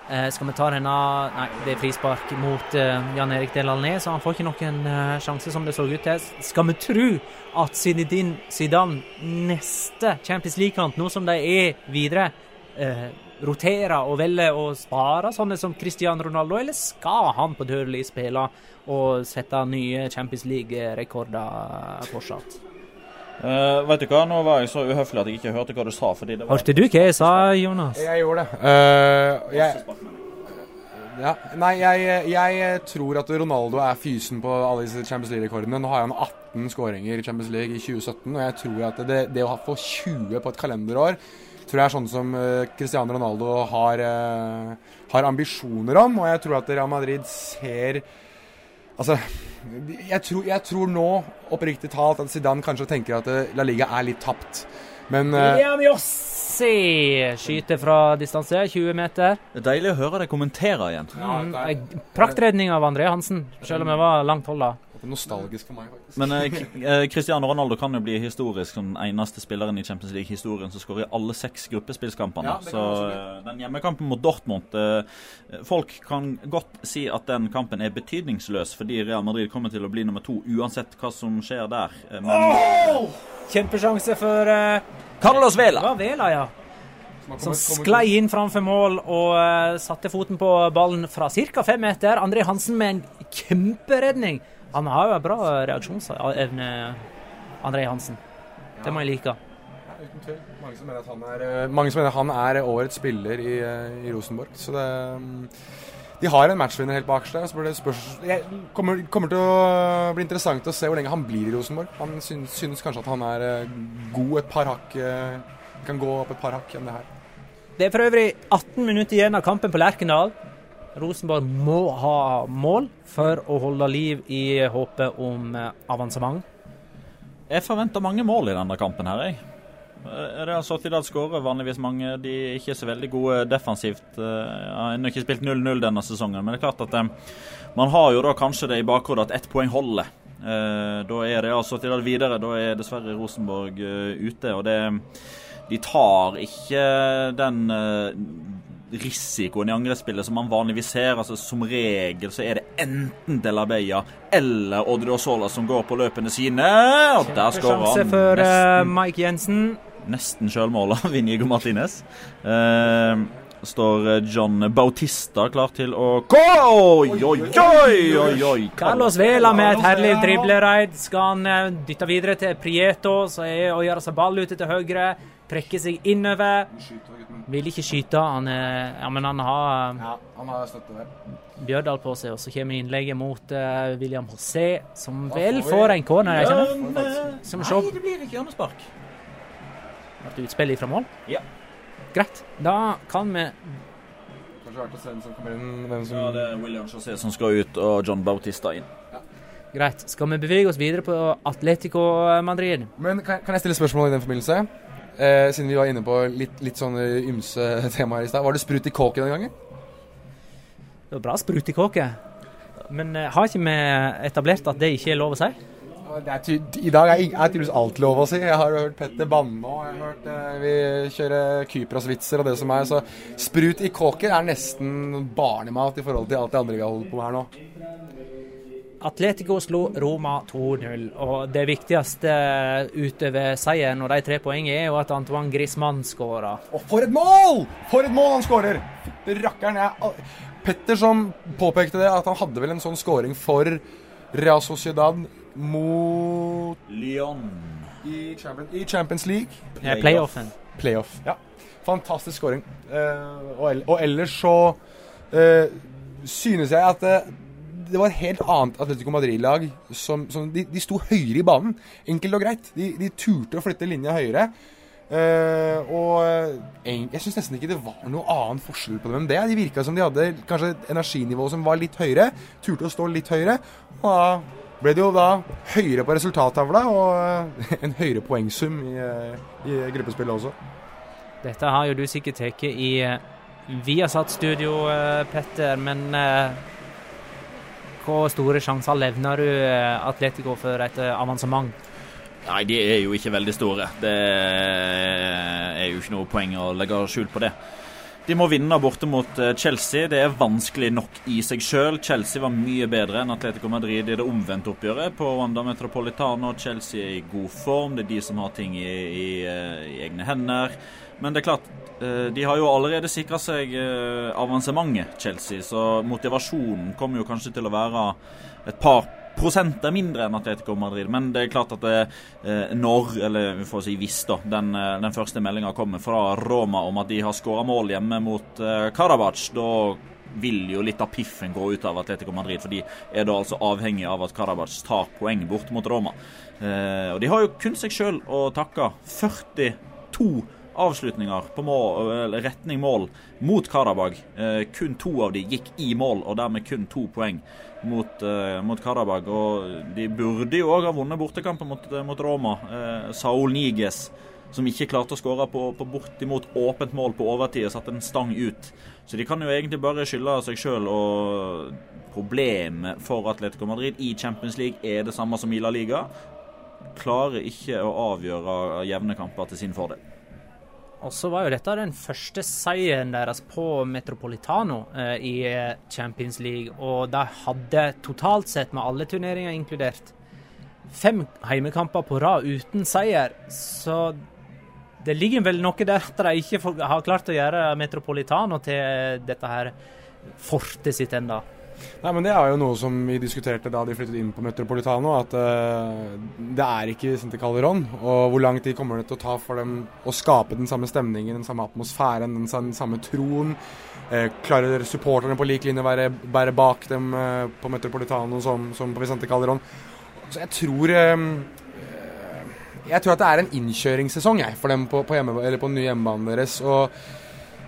Skal vi ta denne Nei, det er frispark mot Jan Erik Delalné, så han får ikke noen sjanse, som det så ut til. Skal vi tro at Zinedine Zidane neste Champions League-kamp, nå som de er videre, roterer og velge å spare sånne som Cristiano Ronaldo, eller skal han på dørlig spille og sette nye Champions League-rekorder fortsatt? Uh, vet du hva, nå var jeg så uhøflig at jeg ikke hørte hva du sa. fordi det var Hørte du hva jeg sa, Jonas? Jeg gjorde det. Uh, jeg, Ja, nei, jeg, jeg tror at Ronaldo er fysen på alle disse Champions League-rekordene. Nå har han 18 skåringer i Champions League i 2017, og jeg tror at det, det å få 20 på et kalenderår tror jeg er sånn som eh, Cristiano Ronaldo har, eh, har ambisjoner om. Og jeg tror at Real Madrid ser Altså, jeg tror, jeg tror nå, oppriktig talt, at Zidane kanskje tenker at eh, La Liga er litt tapt. Men William Jossi skyter fra distanse, 20 meter. Det er deilig å høre deg kommentere igjen. Ja, ei praktredning av André Hansen, selv om jeg var langt hold da. Det er nostalgisk for meg, faktisk. Men eh, eh, Cristiano Ronaldo kan jo bli historisk som den eneste spilleren i Champions League-historien som skårer i alle seks gruppespillskampene. Ja, så eh, den hjemmekampen mot Dortmund eh, Folk kan godt si at den kampen er betydningsløs, fordi Real Madrid kommer til å bli nummer to uansett hva som skjer der. Men, oh! Kjempesjanse for eh, Carlos Vela! Ja, Vela, ja. Som sklei inn framfor mål og uh, satte foten på ballen fra ca. fem meter. André Hansen med en kjemperedning. Han har jo en bra reaksjonsevne, André Hansen. Det må jeg like. Ja, uten tvil. Mange som mener at han er, eh, mange som mener han er årets spiller i, eh, i Rosenborg. Så det mm, De har en matchvinner helt bak seg. Så det kommer, kommer til å bli interessant å se hvor lenge han blir i Rosenborg. Han synes, synes kanskje at han er eh, god et par hakk Kan gå opp et par hakk enn det her. Det er for øvrig 18 minutter igjen av kampen på Lerkendal. Rosenborg må ha mål for å holde liv i håpet om eh, avansement. Jeg forventer mange mål i denne kampen her, jeg. Eh, Real Sociedad skårer vanligvis mange. De er ikke så veldig gode defensivt. Jeg Har ennå ikke spilt 0-0 denne sesongen, men det er klart at eh, man har jo da kanskje det i bakhodet at ett poeng holder. Eh, Da er Real Sociedad videre. Da er dessverre Rosenborg eh, ute. og det de tar ikke den eh, risikoen i angrepsspillet som man vanligvis ser. altså Som regel så er det enten De La Bella eller Odriozola som går på løpene sine. Og der skårer han for eh, nesten, Mike Jensen. nesten sjølmål av Martinez. Uh, står eh, John Bautista klar til å gå! Oi, oi, oi! oi, oi. Carlos Vela med et herlig driblereid. Skal han eh, dytte videre til Prieto, så er å gjøre seg ball ute til høyre. Trekke seg innover. Vil ikke skyte. Han, er, ja, men han har Ja, han har støtte der. Bjørdal på seg, og så kommer innlegget mot uh, William José, som Da vel får vi- får en corner, Skal vi se. Nei, det blir ikke hjørnespark. Ble utspill ifra mål? Ja. Greit. Da kan vi Kanskje verdt å se hvem som kommer inn. Hvem som Ja, det er William José som skal ut, og John Bautista inn. Greit. Skal vi bevege oss videre på Atletico Madrid? Men kan, kan jeg stille spørsmål i den forbindelse? Eh, siden vi var inne på litt, litt sånne ymse temaer i stad. Var det sprut i kåken den gangen? Det var bra sprut i kåket. Men eh, har ikke vi etablert at det ikke er lov å si? I dag er, er tydeligvis alt lov å si. Jeg har hørt Petter banne og jeg har hørt eh, vi kjører Kypros-vitser og det som er. Så sprut i kåken er nesten barnemat i forhold til alt det andre vi har holdt på med her nå. Atletico slo Roma 2-0, og det viktigste utover seieren og de tre poengene er jo at Antoine Griezmann skåra. Og for et mål! For et mål han skårer! Rakkeren. jeg- Petter som påpekte det, at han hadde vel en sånn scoring for Real Sociedad mot Lyon. i Champions, i Champions League. Eh, Playoffen. Playoff. Ja. Fantastisk scoring. Eh, og, ellers så eh, synes jeg at det, det var et helt annet Atletico Madrid-lag som, som de, de sto høyere i banen. Enkelt og greit. De, de turte å flytte linja høyere. Uh, og eh, jeg syns nesten ikke det var noe annen forskjell på dem enn det. De virka som de hadde kanskje et energinivå som var litt høyere. Turte å stå litt høyere. Og da ble det jo da høyere på resultattavla og eh, en høyere poengsum i, i gruppespillet også. Dette har jo du sikkert tatt i Viasat-studio, Petter, men eh, hvor store sjanser levner du eh, Atletico for et eh, avansement? Nei, de er jo ikke veldig store. Det er jo ikke noe poeng å legge skjul på det. De må vinne borte mot eh, Chelsea. Det er vanskelig nok i seg sjøl. Chelsea var mye bedre enn Atletico Madrid i det omvendte oppgjøret på Wanda Metropolitano. Chelsea er i god form. Det er de som har ting i, i, i egne hender. Men det er klart, de har jo allerede sikra seg eh, avansementet, Chelsea. Så motivasjonen kommer jo kanskje til å være et par prosenter mindre enn Atletico Madrid. Men det er klart at det, eh, når, eller vi får si hvis, da, den, eh, den første meldinga kommer fra Roma om at de har skåra mål hjemme mot eh, da vil jo litt av piffen gå ut av Atletico Madrid. For de er da altså avhengig av at Karabac tar poeng bort mot Roma. Eh, og de har jo kun seg sjøl å takke. 42 avslutninger på mål, retning mål mot Karabag. Eh, kun to av de gikk i mål, og dermed kun to poeng mot, eh, mot Karabag. Og de burde jo òg ha vunnet bortekampen mot, mot Roma. Eh, Saul Niges som ikke klarte å skåre på, på bortimot åpent mål på overtid og satte en stang ut. Så de kan jo egentlig bare skylde seg sjøl, og problemet for Atletico Madrid i Champions League er det samme som i Liga. Klarer ikke å avgjøre jevne kamper til sin fordel. Og så var jo dette den første seieren deres på Metropolitano eh, i Champions League. Og de hadde totalt sett, med alle turneringer inkludert, fem heimekamper på rad uten seier. Så det ligger vel noe der at de ikke har klart å gjøre Metropolitano til dette her fortet sitt ennå. Nei, men Det er jo noe som vi diskuterte da de flyttet inn på Metropolitano. At uh, det er ikke Vicente Calderón. Og hvor lang tid kommer det til å ta for dem å skape den samme stemningen, den samme atmosfæren, den samme troen? Uh, klarer supporterne på lik linje å være, være bak dem uh, på Metropolitano som, som på Vicente Calderón? Så jeg tror Jeg tror at det er en innkjøringssesong jeg, for dem på, på, hjemme, på den nye hjemmebanen deres. og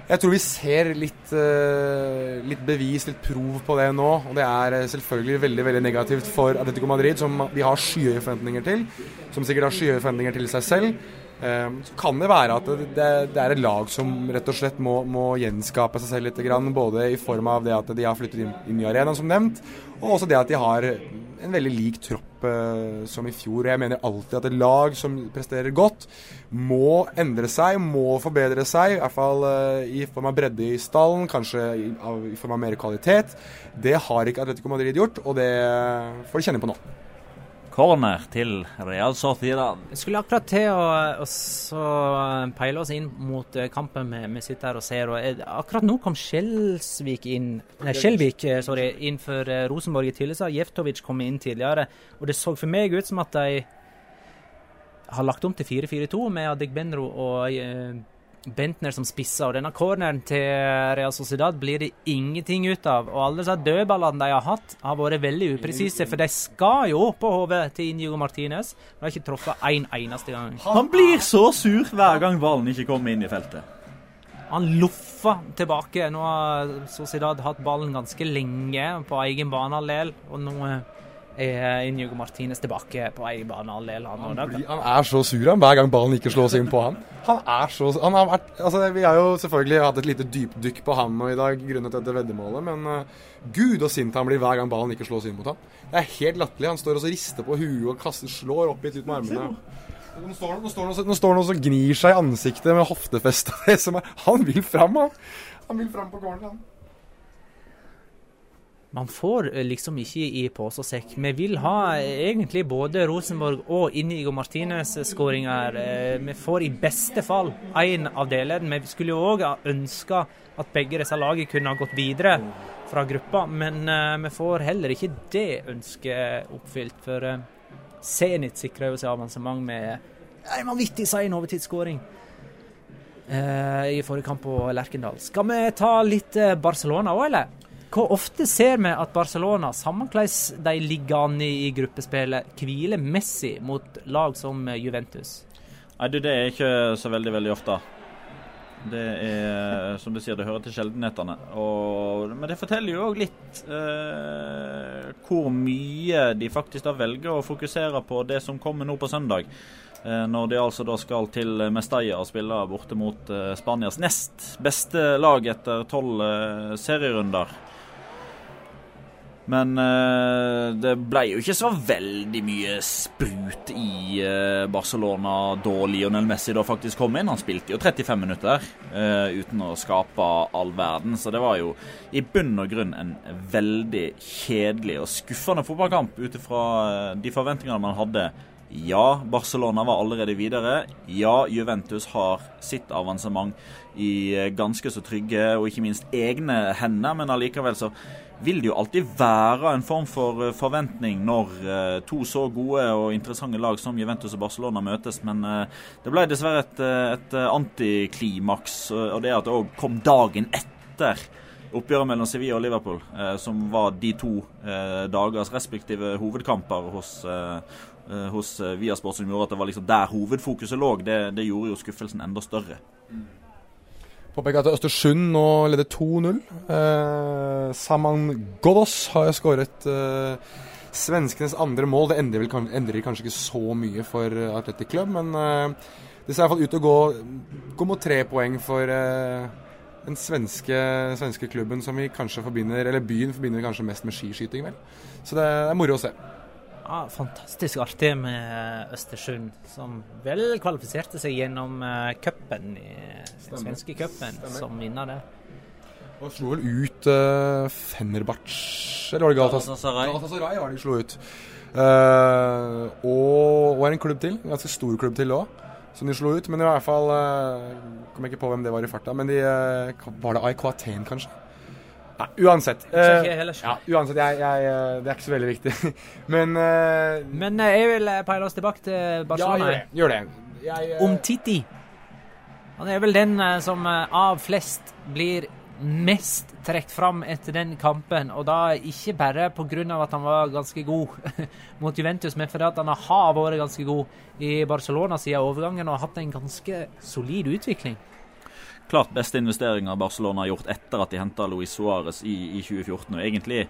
jeg tror vi ser litt, uh, litt, bevis, litt prov på det nå. Og det er uh, selvfølgelig veldig veldig negativt for Atletico Madrid, som de har skyhøye forventninger til. Som sikkert har skyhøye forventninger til seg selv. Uh, så kan det være at det, er et lag som rett og slett må, må gjenskape seg selv litt. Både i form av det at de har flyttet inn i arenaen, som nevnt, og også det at de har en veldig lik tropp uh, som i fjor. Jeg mener alltid at et lag som presterer godt, må endre seg, må forbedre seg. I hvert fall uh, i form av bredde i stallen, kanskje i, i form av mer kvalitet. Det har ikke Atletico Madrid gjort, og det får de kjenne på nå corner til Real Sociedad. Vi skulle akkurat til å, peile oss inn mot eh, kampen vi, sitter her og ser. Og akkurat nå kom Skjelsvik inn Nei, Skjelvik eh, sorry, inn for eh, Rosenborg i Tillestad. Jeftovic kom inn tidligere. Og det så for meg ut som at de har lagt om til 4-4-2 med Adegbenro og Bentner som spisser. Og denne corneren til Real Sociedad blir det ingenting ut av. Og alle disse dødballene de har hatt, har vært veldig upresise. For de skal jo på hodet til Inigo Martinez. De har ikke truffet én en eneste gang. Han blir så sur hver gang ballen ikke kommer inn i feltet. Han loffer tilbake. Nå har Sociedad hatt ballen ganske lenge på egen banehalvdel. Og nå er Inigo Martinez tilbake på egen banehalvdel. Han, han, han, er så sur han, hver gang ballen ikke slås inn på han. Han er så han har vært, altså Vi har jo selvfølgelig hatt et lite dypdykk på ham i dag grunnet dette veddemålet, men uh, gud og sint han blir hver gang ballen ikke slås inn mot ham. Det er helt latterlig. Han står og rister på huet og kaster, slår opp litt ut med armene. Nå står, nå, står nå, står han og gnir seg i ansiktet med hoftefestet. Han vil fram, han. Han vil fram på gården, han. Man får eh, liksom ikke i pose og sekk. Vi vil ha eh, egentlig både Rosenborg og Inigo Martinez-skåringer. Eh, vi får i beste fall én av delene. Vi skulle jo òg ønska at begge disse lagene kunne ha gått videre fra gruppa, men vi får heller ikke det ønsket oppfylt. For Zenit sikrer jo seg avansement med en vanvittig sein overtidsskåring i forrige kamp på Lerkendal. Skal vi ta litt Barcelona òg, eller? Hvor ofte ser vi at Barcelona, samme de ligger an i gruppespillet, hviler Messi mot lag som Juventus? Nei, du, Det er ikke så veldig, veldig ofte. Det er, som du sier, det hører til sjeldenhetene. Men det forteller jo òg litt eh, hvor mye de faktisk da velger å fokusere på det som kommer nå på søndag. Eh, når de altså da skal til Mestalla og spille borte mot eh, Spanias nest beste lag etter tolv eh, serierunder. Men uh, det ble jo ikke så veldig mye sprut i uh, Barcelona da Lionel Messi da faktisk kom inn. Han spilte jo 35 minutter uh, uten å skape all verden. Så det var jo i bunn og grunn en veldig kjedelig og skuffende fotballkamp ut ifra de forventningene man hadde. Ja, Barcelona var allerede videre. Ja, Juventus har sitt avansement i ganske så trygge og ikke minst egne hender, men allikevel så vil det jo alltid være en form for eh, forventning når uh, to så gode og interessante lag som Juventus og Barcelona møtes, men uh, det ble dessverre et, et antiklimaks. Og det at det òg kom dagen etter oppgjøret mellom Sevilla og Liverpool, eh, som var de to eh, dagers respektive hovedkamper hos, eh, eh, hos eh, Viasport, som gjorde at det var liksom der hovedfokuset lå, det, det gjorde jo skuffelsen enda større. Påpeker at Østersund nå leder 2-0. Eh, Saman Godos har skåret eh, svenskenes andre mål. Det endrer, vel, endrer kanskje ikke så mye for Atletic Athletic Club, men eh, det ser i hvert fall ut til å gå, gå mot tre poeng for eh, den svenske, svenske klubben som vi kanskje forbinder, eller byen forbinder kanskje mest med skiskyting, vel. Så det er moro å se. Ja, fantastisk artig med Østersund, som vel kvalifiserte seg gjennom uh, cupen i den svenske cupen, som vinner det. Og slo vel ut uh, Fenerbahçe, eller var det Galatasaray? Galatasaray. var var de slo ut. Uh, og, og er en klubb til, en ganske stor klubb til òg, som de slo ut. Men i hvert fall uh, Kom ikke på hvem det var i farta, men de uh, Var det Aik Aten, kanskje? Nei, uansett. Eh, heller. ja, uansett, jeg, jeg, eh, det er ikke så veldig viktig. men uh, Men jeg vil peile oss tilbake til Ja, Barcelona. gjør det. Gjør det. Jeg, eh, Om Titi. Han er vel den som av flest blir mest trukket fram etter den kampen. Og da ikke bare pga. at han var ganske god mot Juventus, men fordi at han har vært ganske god i Barcelona siden overgangen og har hatt en ganske solid utvikling. Klart beste investeringa Barcelona har gjort etter at de henta Luis Suárez i, i 2014. Og egentlig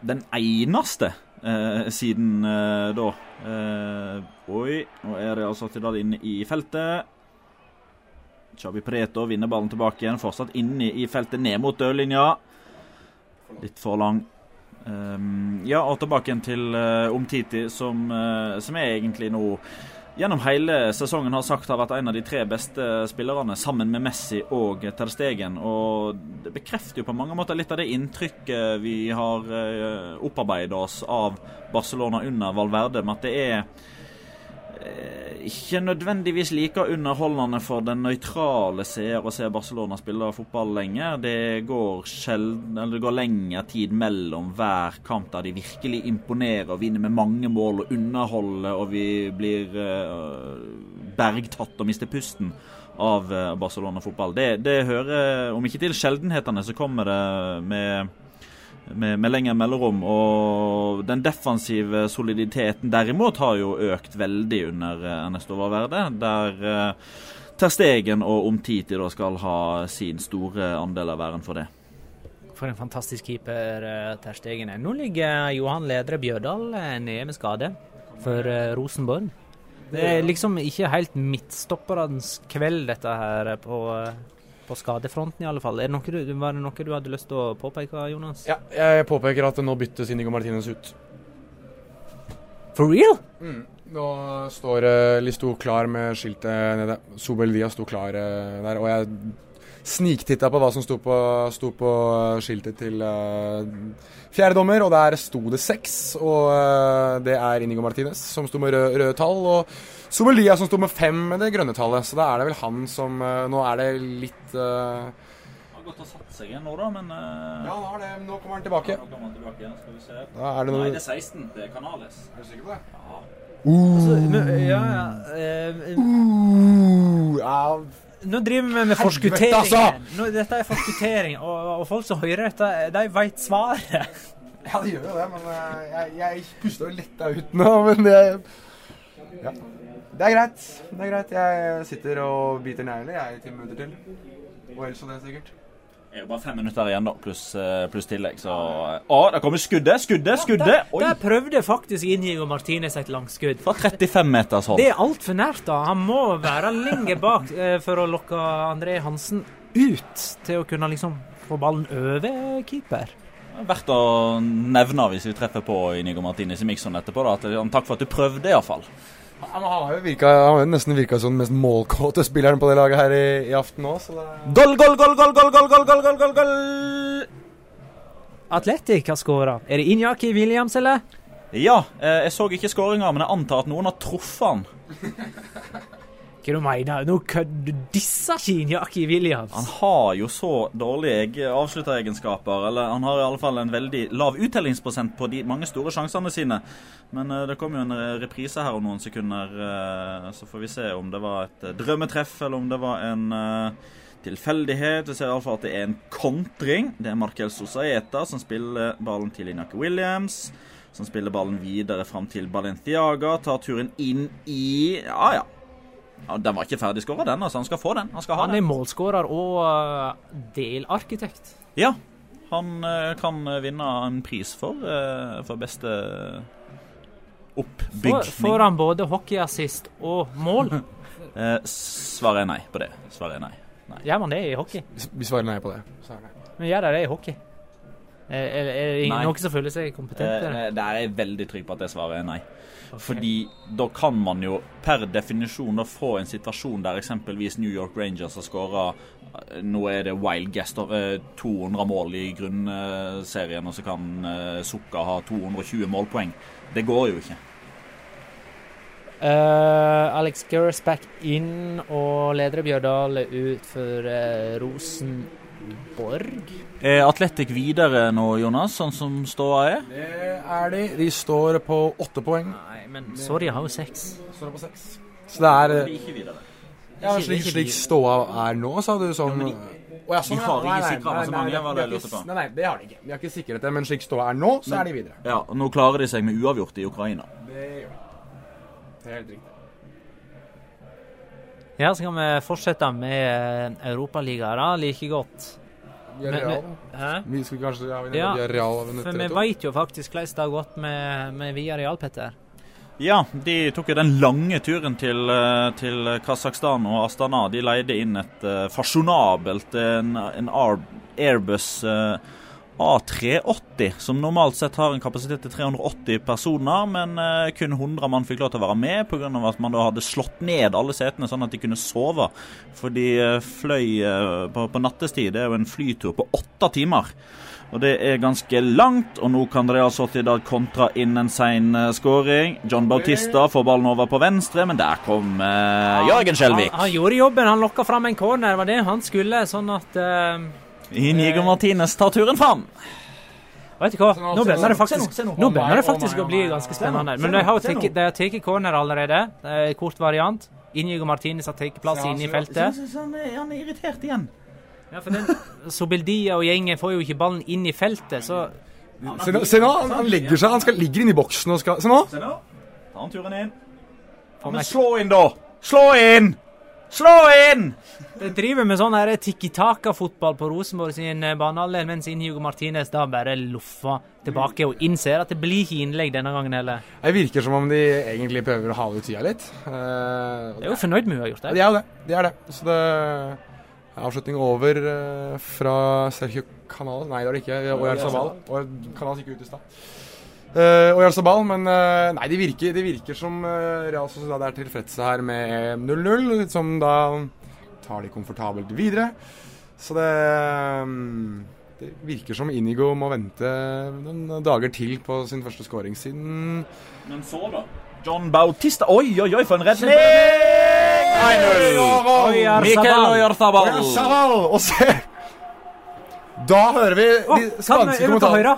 den eneste eh, siden eh, da. Eh, oi, nå er det altså Tidal inne i feltet. Chavi Preto vinner ballen tilbake igjen. Fortsatt inne i feltet, ned mot dørlinja. Litt for lang. Um, ja, og tilbake igjen til Omtiti, som, eh, som er egentlig nå gjennom hele sesongen har sagt har vært en av de tre beste spillerne, sammen med Messi og Ter Stegen. Og det bekrefter jo på mange måter litt av det inntrykket vi har opparbeida opparbeidet oss av Barcelona under Valverde, med at det er eh, ikke nødvendigvis like underholdende for den nøytrale seer å se Barcelona spille fotball lenger. Det går, sjelden, går lengre tid mellom hver kamp der de virkelig imponerer og vinner med mange mål og underholder, og vi blir uh, bergtatt og mister pusten av eh, Barcelona-fotball. Det, det hører, om ikke til sjeldenhetene, så kommer det med med, med lengre mellomrom. Og den defensive soliditeten derimot har jo økt veldig under eh, Ernesto Valverde. Der eh, Ter Stegen og Omtiti da skal ha sin store andel av æren for det. For en fantastisk keeper uh, Ter Stegen er. Nå ligger Johan Ledre Bjørdal eh, nede med skade for eh, Rosenborg. Det er liksom ikke helt midtstopperens kveld, dette her, eh, på, eh, på skadefronten i alle fall. Det du, var det noe du hadde lyst til å påpeke, Jonas? ja, jeg påpeker at nå byttes Inigo Martinez ut. For real? Nå står uh, Listo klar med skiltet nede. Sobel Dia sto klar eh, der. Og jeg sniktitta på hva som sto på, sto på skiltet til uh, fjerdedommer, og der sto det seks. Og uh, det er Inigo Martinez som sto med røde, rød tall, og Sobel Dia som sto med fem med det grønne tallet. Så da er det vel han som eh, Nå er det litt uh, Har gått og satt seg igjen nå, da, men Ja, han har det. men Nå kommer han tilbake. Nå kommer han tilbake igjen, skal vi se. Da er det Nei, det er 16. Det er Canales. Er du sikker på det? Altså, men, ja, ja. Uh, Uh, ja, nå driver vi med forskuttering. altså! Nå, dette er forskuttering, og, og folk som hører dette, de veit svaret. Ja, de gjør jo det, men eh, jeg, jeg puster jo letta ut nå, men det Ja. Det er greit. Det er greit. Jeg sitter og biter negler jeg i ti minutter til. Og ellers så det, sikkert. Det er jo bare fem minutter igjen, da, pluss plus tillegg, så Å, der kommer skuddet! Skuddet! Skuddet! Der, Oi! der prøvde faktisk Inigo Martinez et langskudd. Fra 35 meters hold. Det er altfor nært, da. Han må være lenger bak eh, for å lokke André Hansen ut til å kunne liksom få ballen over keeper. Verdt å nevne hvis vi treffer på Inigo Martinez i Mixon etterpå. da, at Takk for at du prøvde, iallfall. Han har jo, virka, han har jo nesten virka som den mest målkåte spilleren på det laget her i, i aften òg, så det Goal, goal, goal, goal, goal, goal, goal, goal, goal, goal, goal! Atletic har skåra. Er det Injaki Williams, eller? Ja, eh, jeg så ikke skåringa, men jeg antar at noen har truffet han. Hva du mener Nå du disser ikke Injaki Williams. Han har jo så dårlige avslutteregenskaper. Eller han har i alle fall en veldig lav uttellingsprosent på de mange store sjansene sine. Men eh, det kommer jo en reprise her om noen sekunder, eh, så får vi se om det var et eh, drømmetreff, eller om det var en tilfeldighet. Vi ser iallfall at det er en kontring. Det er Markel Sosaeta som spiller ballen til Inaki Williams. Som spiller ballen videre fram til Balenciaga. Tar turen inn i Ja, ja. Ja den var ikke ferdig skåra, den. altså Han skal få den. Han skal ha Han er den. målskårer og uh, delarkitekt. Ja. Han eh, kan vinne en pris for, eh, for beste oppbygning. Får, får han både hockeyassist og mål? Eh, svaret er nei på det. Svaret er nei. nei. Gjør man det i hockey? Vi- svarer nei på det. Er. Men gjør de det i hockey? Er, er, er det Nei. noen som føler seg kompetente? Eh, der er jeg veldig trygg på at det svaret er nei. Fordi da kan man jo per definisjon da få en situasjon der eksempelvis New York Rangers har skåra Nå er det wild guest of eh, 200 mål i grunnserien, og så kan eh, Sukka ha 220 målpoeng. Det går jo ikke. Uh, Alex Gersback inn og leder Bjørdal ut for eh, Rosenborg. Er Atletic videre nå, Jonas, sånn som ståa er? Det er de. De står på åtte poeng. Nei, men sorry, jeg har jo seks. Står på seks. Så det er de ikke videre. Ja, slik, slik ståa er nå, sa du sånn ja, sånn, de har ja. ikke Nei, nei, nei, så nei, mange, var det jeg lurte på. Nei, nei, det har de ikke. De har ikke sikret det, men slik ståa er nå, så er de videre. Ja, og nå klarer de seg med uavgjort i Ukraina. Det gjør de. Helt riktig. Ja, så kan vi fortsette med eh, Europaligaer, like godt. Vi real. Vi skal kanskje ja, vi Ja, real av en For vi veit jo faktisk hvordan det har gått med, med Villarreal, Petter. Ja, de tok jo den lange turen til, eh, til Kasakhstan og Astana. De leide inn et uh, fasjonabelt en, en Airbus eh, A380, som normalt sett har en kapasitet til 380 personer, men eh, kun 100 mann fikk lov til å være med pga. at man da hadde slått ned alle setene sånn at de kunne sove. For de eh, fløy eh, på, på nattestid. Det er jo en flytur på åtte timer. Og det er ganske langt, og nå kan Real Sociedad kontra inn en sein skåring. John Bautista får ballen over på venstre, men der kom eh, Jørgen Skjelvik. Han, han gjorde jobben, han lokka fram en corner, det var det han skulle. Sånn at uh, Inigo Martinez tar turen fram. Vet du hva, nå, begynner det faktisk, nå, se nå. nå Å begynner det faktisk å bli ganske spennende. Men nå, de har tatt- corner allerede. Det er Kort variant. Inigo Martinez har tatt plass inne i feltet. Han er, han er irritert igjen. Ja, for den, Sobeldia og gjengen får jo ikke ballen inn i feltet, så Se nå, se nå han, han legger seg, han skal, ligger inne i boksen og skal Se nå! Se nå. Ta han turen inn. Ja, men slå inn, da! Slå inn! Slå inn! De driver med sånn her tiki-taka-fotball på Rosenborg sin eh, banehalvdel, mens Inigo Martinez da bare loffer tilbake og innser at det blir ikke innlegg denne gangen heller. Det virker som om de egentlig prøver å hale ut tida litt. Uh, De er jo fornøyd med vi har gjort det. de er jo det. De er det. Så det er avslutning over uh, fra Sergio Canales Nei, det var det ikke. Oyar Sabal. Og Canales gikk ut i stad. Uh, Oyar Sabal, men eh, nei, det virker, de virker som uh, Real Sociedad er tilfredse her med 0-0, som da tar de komfortabelt videre. Så det mm, Det virker som Inigo må vente noen dager til på sin første skåring siden Men så, da? John Bautista Oi, oi, oi, for en redning! 1-0. Oyar Mikel Sabal. Oyarzabal. Og se Da hører vi de spanske kommentarene.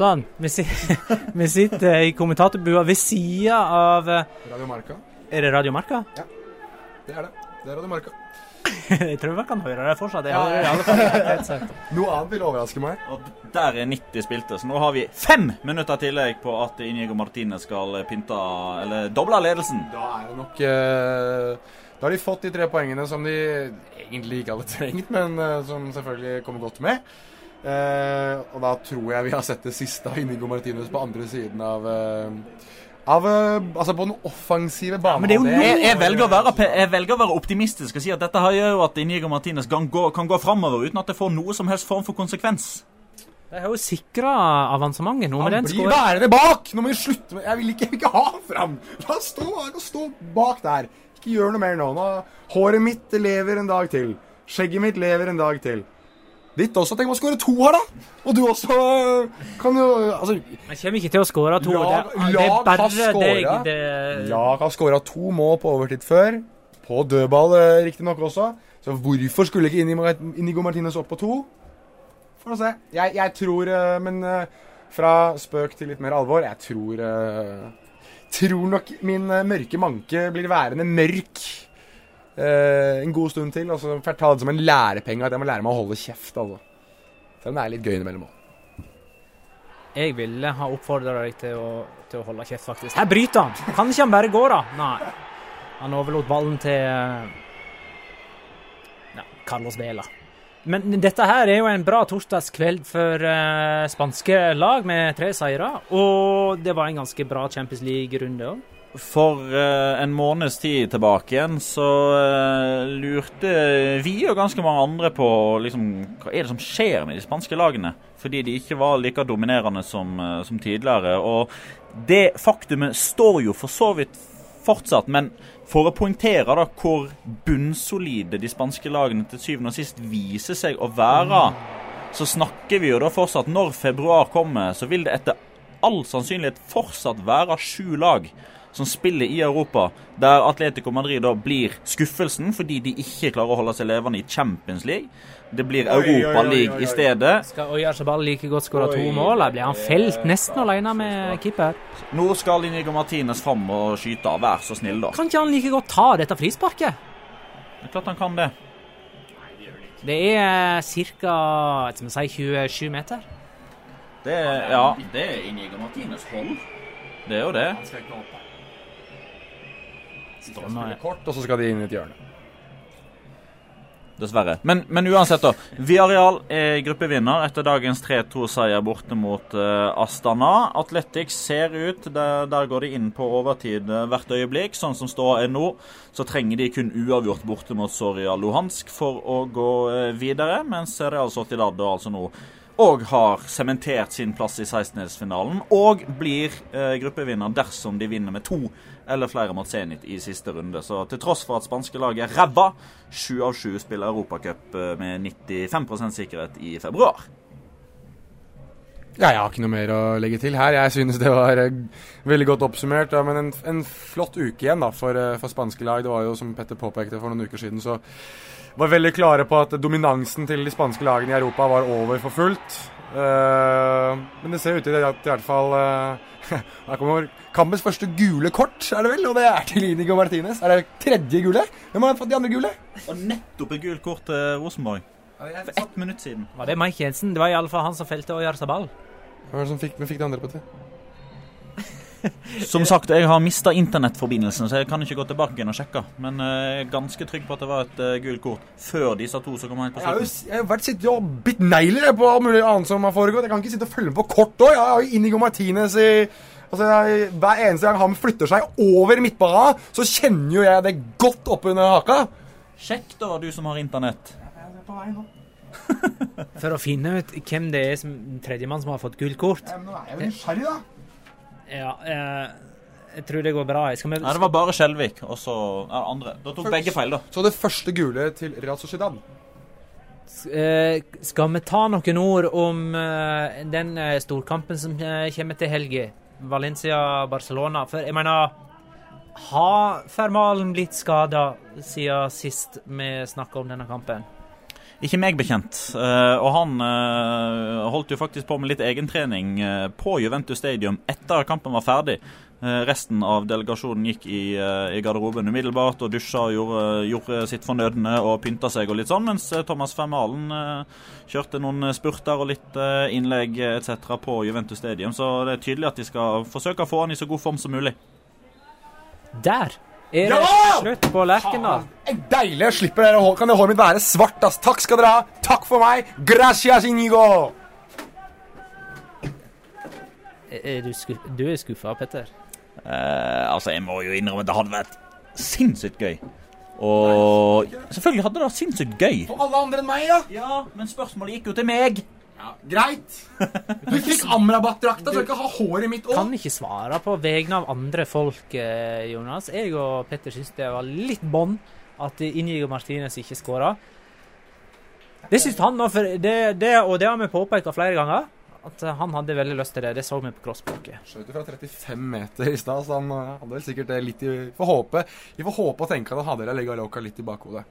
Sånn. Vi, si vi sitter i kommentatorbua ved sida av eh, Radio Marka. Er det Radio Marka? Det er det. Det er Radio Marka. Jeg tror vi kan høre det fortsatt. Jeg hører det i ja. alle fall. Noe annet vil overraske meg. Og der er 90 spilte, så nå har vi fem minutter tillegg på at Inigo Martinez skal pynte Eller doble ledelsen. Da er det nok uh, Da har de fått de tre poengene som de egentlig ikke hadde trengt, men uh, som selvfølgelig kommer godt med. Eh, og da tror jeg vi har sett det siste av Inigo Martinez på andre siden av eh, av, eh, altså på den offensive banen. men det er jo Jeg, jeg, velger å være, jeg velger å være optimistisk og si at dette her gjør jo at Inigo Martinez kan gå, kan gå framover uten at det får noe som helst form for konsekvens. De har jo sikra avansementet nå med Han blir skåringen. værende bak! Nå må vi slutte med Jeg vil ikke, jeg vil ikke ha han fram! La oss stå, stå bak der. Ikke gjør noe mer nå. nå. Håret mitt lever en dag til. Skjegget mitt lever en dag til. Ditt også. Tenk om å skårer to her, da! Og du også øh, kan jo Altså, Han kommer ikke til å skåre to. Lag- det, det er bare deg. Det, lag har skåra to mål på overtid før. På dødball, eh, riktignok også. Så hvorfor skulle ikke Inigo Martinez opp på to? Får vi se. Jeg, jeg tror eh, Men eh, fra spøk til litt mer alvor, jeg tror eh, Tror nok min eh, mørke manke blir værende mørk eh, en god stund til. Og så får jeg ta det som en lærepenge at jeg må lære meg å holde kjeft, altså. Selv om det er litt gøy innimellom òg. Jeg ville ha oppfordra deg til å, til å holde kjeft, faktisk. Her bryter han! Kan ikke han bare gå, da? Nei. Han overlot ballen til eh, ja, Carlos Vela. Men dette her er jo en bra torsdagskveld for uh, spanske lag med tre seire. Og det var en ganske bra Champions League-runde òg. For uh, en måneds tid tilbake igjen så uh, lurte vi og ganske mange andre på liksom, hva er det som skjer med de spanske lagene. Fordi de ikke var like dominerende som, uh, som tidligere. Og det faktumet står jo for så vidt fortsatt, men for å poengtere da hvor bunnsolide de spanske lagene til syvende og sist viser seg å være, så snakker vi jo da fortsatt Når februar kommer, så vil det etter all sannsynlighet fortsatt være sju lag som spiller i Europa, der Atletico Madrid da blir skuffelsen fordi de ikke klarer å holde seg levende i Champions League. Det blir Europa League i stedet. Skal Oyar Sabal like godt skåre to mål? Blir han felt nesten alene med keeper? Nå skal Inigo Martinez fram og skyte. Vær så snill, da. Kan ikke han like godt ta dette frisparket? Det er klart han kan det. Det er ca. 27 meter. Det er, ja, det er Inigo Martinez hold. Det er jo det. Spille kort, og så skal de inn i et hjørne. Dessverre. Men, men uansett, da. Viareal er gruppevinner etter dagens 3-2-seier borte mot uh, Astana. Athletics ser ut der, der går de inn på overtid eh, hvert øyeblikk. Sånn som ståa er nå, så trenger de kun uavgjort borte mot Soria Luhansk for å gå uh, videre. Mens Real Sociedad da altså nå og har sementert sin plass i 16-delsfinalen. Og blir eh, gruppevinner dersom de vinner med to eller flere mot Zenit i siste runde. Så til tross for at spanske lag er ræva, sju av sju spiller Europacup eh, med 95% sikkerhet i februar. Ja, jeg har ikke noe mer å legge til her. Jeg synes det var eh, veldig godt oppsummert. Ja, men en, en flott uke igjen da, for, eh, for spanske lag. Det var jo, som Petter påpekte for noen uker siden, så var veldig klare på at dominansen til de spanske lagene i Europa var over for fullt. Uh, men det ser ut til at i hvert fall eh, Her kommer kampens første gule kort, er det vel? Og det er til Inigo Martinez. Er det tredje gule? Hvem har fått de andre gule? Og nettopp et gult kort til Rosenborg. For ett minutt siden. Var det Mike Jensen? Det var i alle fall han som felte Oyar Sabal. Hvem var det som fikk, fikk de andre på det? Som sagt, jeg har mista internettforbindelsen, så jeg kan ikke gå tilbake igjen og sjekke. Men eh, jeg er ganske trygg på at det var et uh, gult kort før disse to som kom helt på slutten. Jeg har jo jeg har vært sittet og bitt negler på alt mulig annet som har foregått. Jeg kan ikke sitte og følge med på kort òg. Jeg har jo Inigo Martinez i Altså, jeg, Hver eneste gang han flytter seg over midtbanen, så kjenner jo jeg det godt oppunder haka. Sjekk da, du som har internett. Jeg er på vei nå. For å finne ut hvem det er som tredjemann som har fått gult kort. Nå er jeg jo nysgjerrig, da. Ja, eh, jeg tror det går bra. Skal vi, Nei, det var bare Skjelvik, og så ja, andre. Da tok begge feil, da. Så det første gule til Real Sociedad. eh, skal vi ta noen ord om eh, den storkampen som eh, kommer til helga? Valencia-Barcelona. For jeg mener Har Fermalen blitt skada siden sist vi snakka om denne kampen? Ikke meg bekjent. Eh, og han eh, holdt jo faktisk på med litt egentrening uh, på Juventus Stadium etter kampen var ferdig. Eh, resten av delegasjonen gikk i, eh, i garderoben umiddelbart og dusja og gjorde, gjorde sitt fornødne og pynta seg og litt sånn, mens eh, Thomas Fermalen eh, kjørte noen spurter og litt eh, innlegg etc. på Juventus Stadium. Så det er tydelig at de skal forsøke å få han i så god form som mulig. Der er det slutt på Lerkendal. En Deilig. Jeg slipper dere hår. Kan det håret mitt være svart, ass. Takk skal dere ha. Takk for meg. Gracias, Inigo. Er er du, skuff, du er skuffa, Petter? Eh, altså, jeg må jo innrømme at det hadde vært sinnssykt gøy. Og selvfølgelig hadde det vært sinnssykt gøy. For alle andre enn meg, da. Ja, men spørsmålet gikk jo til meg. Greit. Du fikk Amrabat-drakta, så jeg ikke ha håret mitt Kan ikke svare på vegne av andre folk, eh, Jonas. Jeg og Petter syns det var litt bånd at Inigo Martinez ikke skåra. Det syns han òg, det, det, og det har vi påpeka flere ganger. At eh, han hadde veldig lyst til det. Det så vi på crossblocket. Skjøt fra 35 meter i stad, så han eh, hadde vel sikkert det litt i Vi får håpe og tenke at han hadde La Liga Loca litt i bakhodet.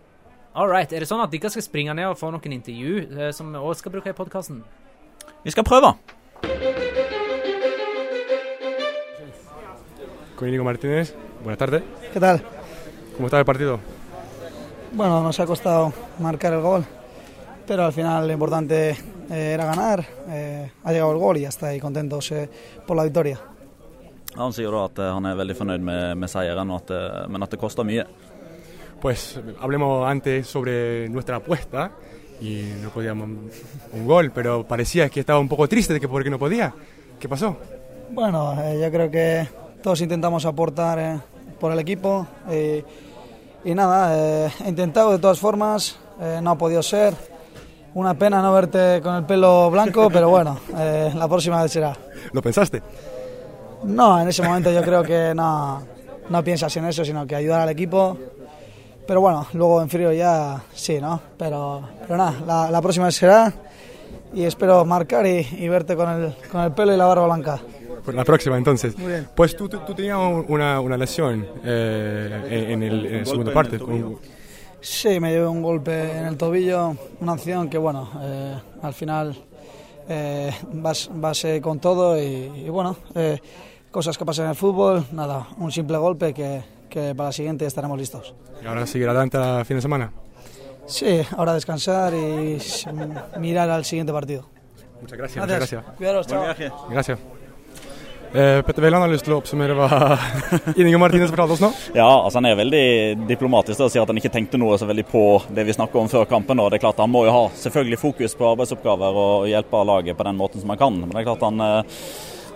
All right. Er det sånn at dere skal springe ned og få noen intervju eh, som vi også skal bruke i podkasten? Vi skal prøve. Con Martínez, buenas tardes. ¿Qué tal? ¿Cómo está el partido? Bueno, nos ha costado marcar el gol, pero al final lo importante eh, era ganar. Eh, ha llegado el gol y ya está, y contentos eh, por la victoria. Han sier da at eh, han er veldig fornøyd med, med seieren, og at, men at det koster mye. Pues hablemos antes sobre nuestra apuesta y no podíamos un gol, pero parecía que estaba un poco triste de que porque no podía. ¿Qué pasó? Bueno, eh, yo creo que todos intentamos aportar eh, por el equipo y, y nada, eh, he intentado de todas formas, eh, no ha podido ser. Una pena no verte con el pelo blanco, pero bueno, eh, la próxima vez será. ¿Lo pensaste? No, en ese momento yo creo que no, no piensas en eso, sino que ayudar al equipo. Pero bueno, luego en frío ya sí, ¿no? Pero, pero nada, la, la próxima será y espero marcar y, y verte con el, con el pelo y la barba blanca. Pues la próxima entonces. Muy bien. Pues tú, tú, tú tenías un- una, una lesión eh, en, el, en la segunda parte. Sí, me llevé un golpe en el tobillo, una acción que bueno, eh, al final eh, vas, vas eh, con todo y, y bueno, eh, cosas que pasan en el fútbol, nada, un simple golpe que, que para la siguiente estaremos listos. y ahora seguir adelante el fin de semana. Sí, ahora descansar y mirar al siguiente partido. Muchas gracias. Muchas gracias. Cuidaros, chao. Gracias. Eh, Petter Wæland har lyst til å oppsummere hva Inigo Martinez fortalte oss nå. Ja, altså Han er veldig diplomatisk og sier at han ikke tenkte noe så veldig på det vi snakker om før kampen. og det er klart Han må jo ha selvfølgelig fokus på arbeidsoppgaver og hjelpe laget på den måten som han kan. Men det er klart han, eh,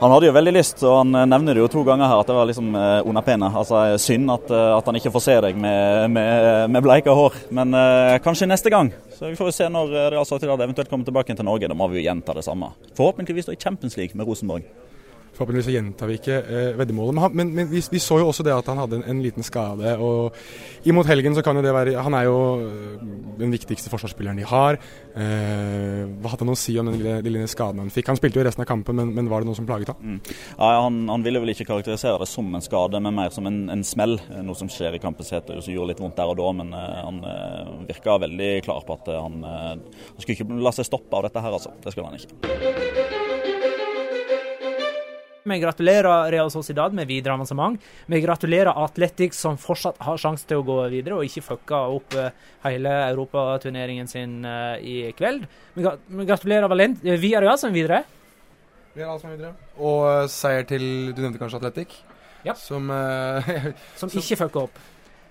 han hadde jo veldig lyst, og han eh, nevner det jo to ganger her, at det var liksom eh, pena. Altså Synd at, eh, at han ikke får se deg med, med, med bleika hår. Men eh, kanskje neste gang. Så Vi får jo se når eh, Real Sociedad eventuelt kommer tilbake til Norge. Da må vi jo gjenta det samme. Forhåpentligvis da i Champions League med Rosenborg. Forhåpentligvis så gjentar vi ikke eh, veddemålet. Men, han, men, men vi, vi så jo også det at han hadde en, en liten skade. og Imot helgen så kan jo det være Han er jo eh, den viktigste forsvarsspilleren de har. Eh, hva hadde han å si om den lille, lille skaden han fikk? Han spilte jo resten av kampen, men, men var det noe som plaget han? Ja, han, han ville vel ikke karakterisere det som en skade, men mer som en, en smell. eh, Noe som skjer i kampens hete, som gjorde litt vondt der og da. Men eh, han eh, virka veldig klar på at han, han skulle ikke la seg stoppe av dette her, altså. Det skulle han ikke. Vi gratulerer Real Sociedad med videre avansement. Vi gratulerer Atletic, som fortsatt har sjanse til å gå videre og ikke fucka opp eh, hele europaturneringen sin eh, i kveld. Vi, gra vi gratulerer Valent Vi er Real som er videre. Vi er alle som er videre. Og eh, seier til Du nevnte kanskje Atletic? Ja. Som eh, Som ikke fucka opp.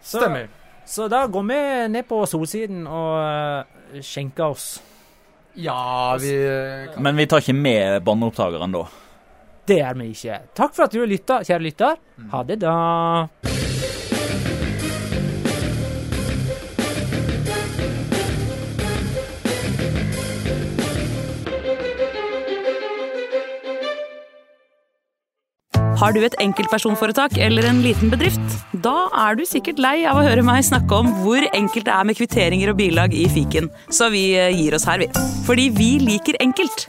Så, Stemmer. Så da går vi ned på solsiden og eh, skjenker oss. Ja, vi Men vi tar ikke med båndopptakeren da. Det er vi ikke. Takk for at du lytta, kjære lytter. Ha det, da. Har du et enkeltpersonforetak eller en liten bedrift? Da er du sikkert lei av å høre meg snakke om hvor enkelt det er med kvitteringer og bilag i fiken, så vi eh, gir oss her, vi. Fordi vi liker enkelt.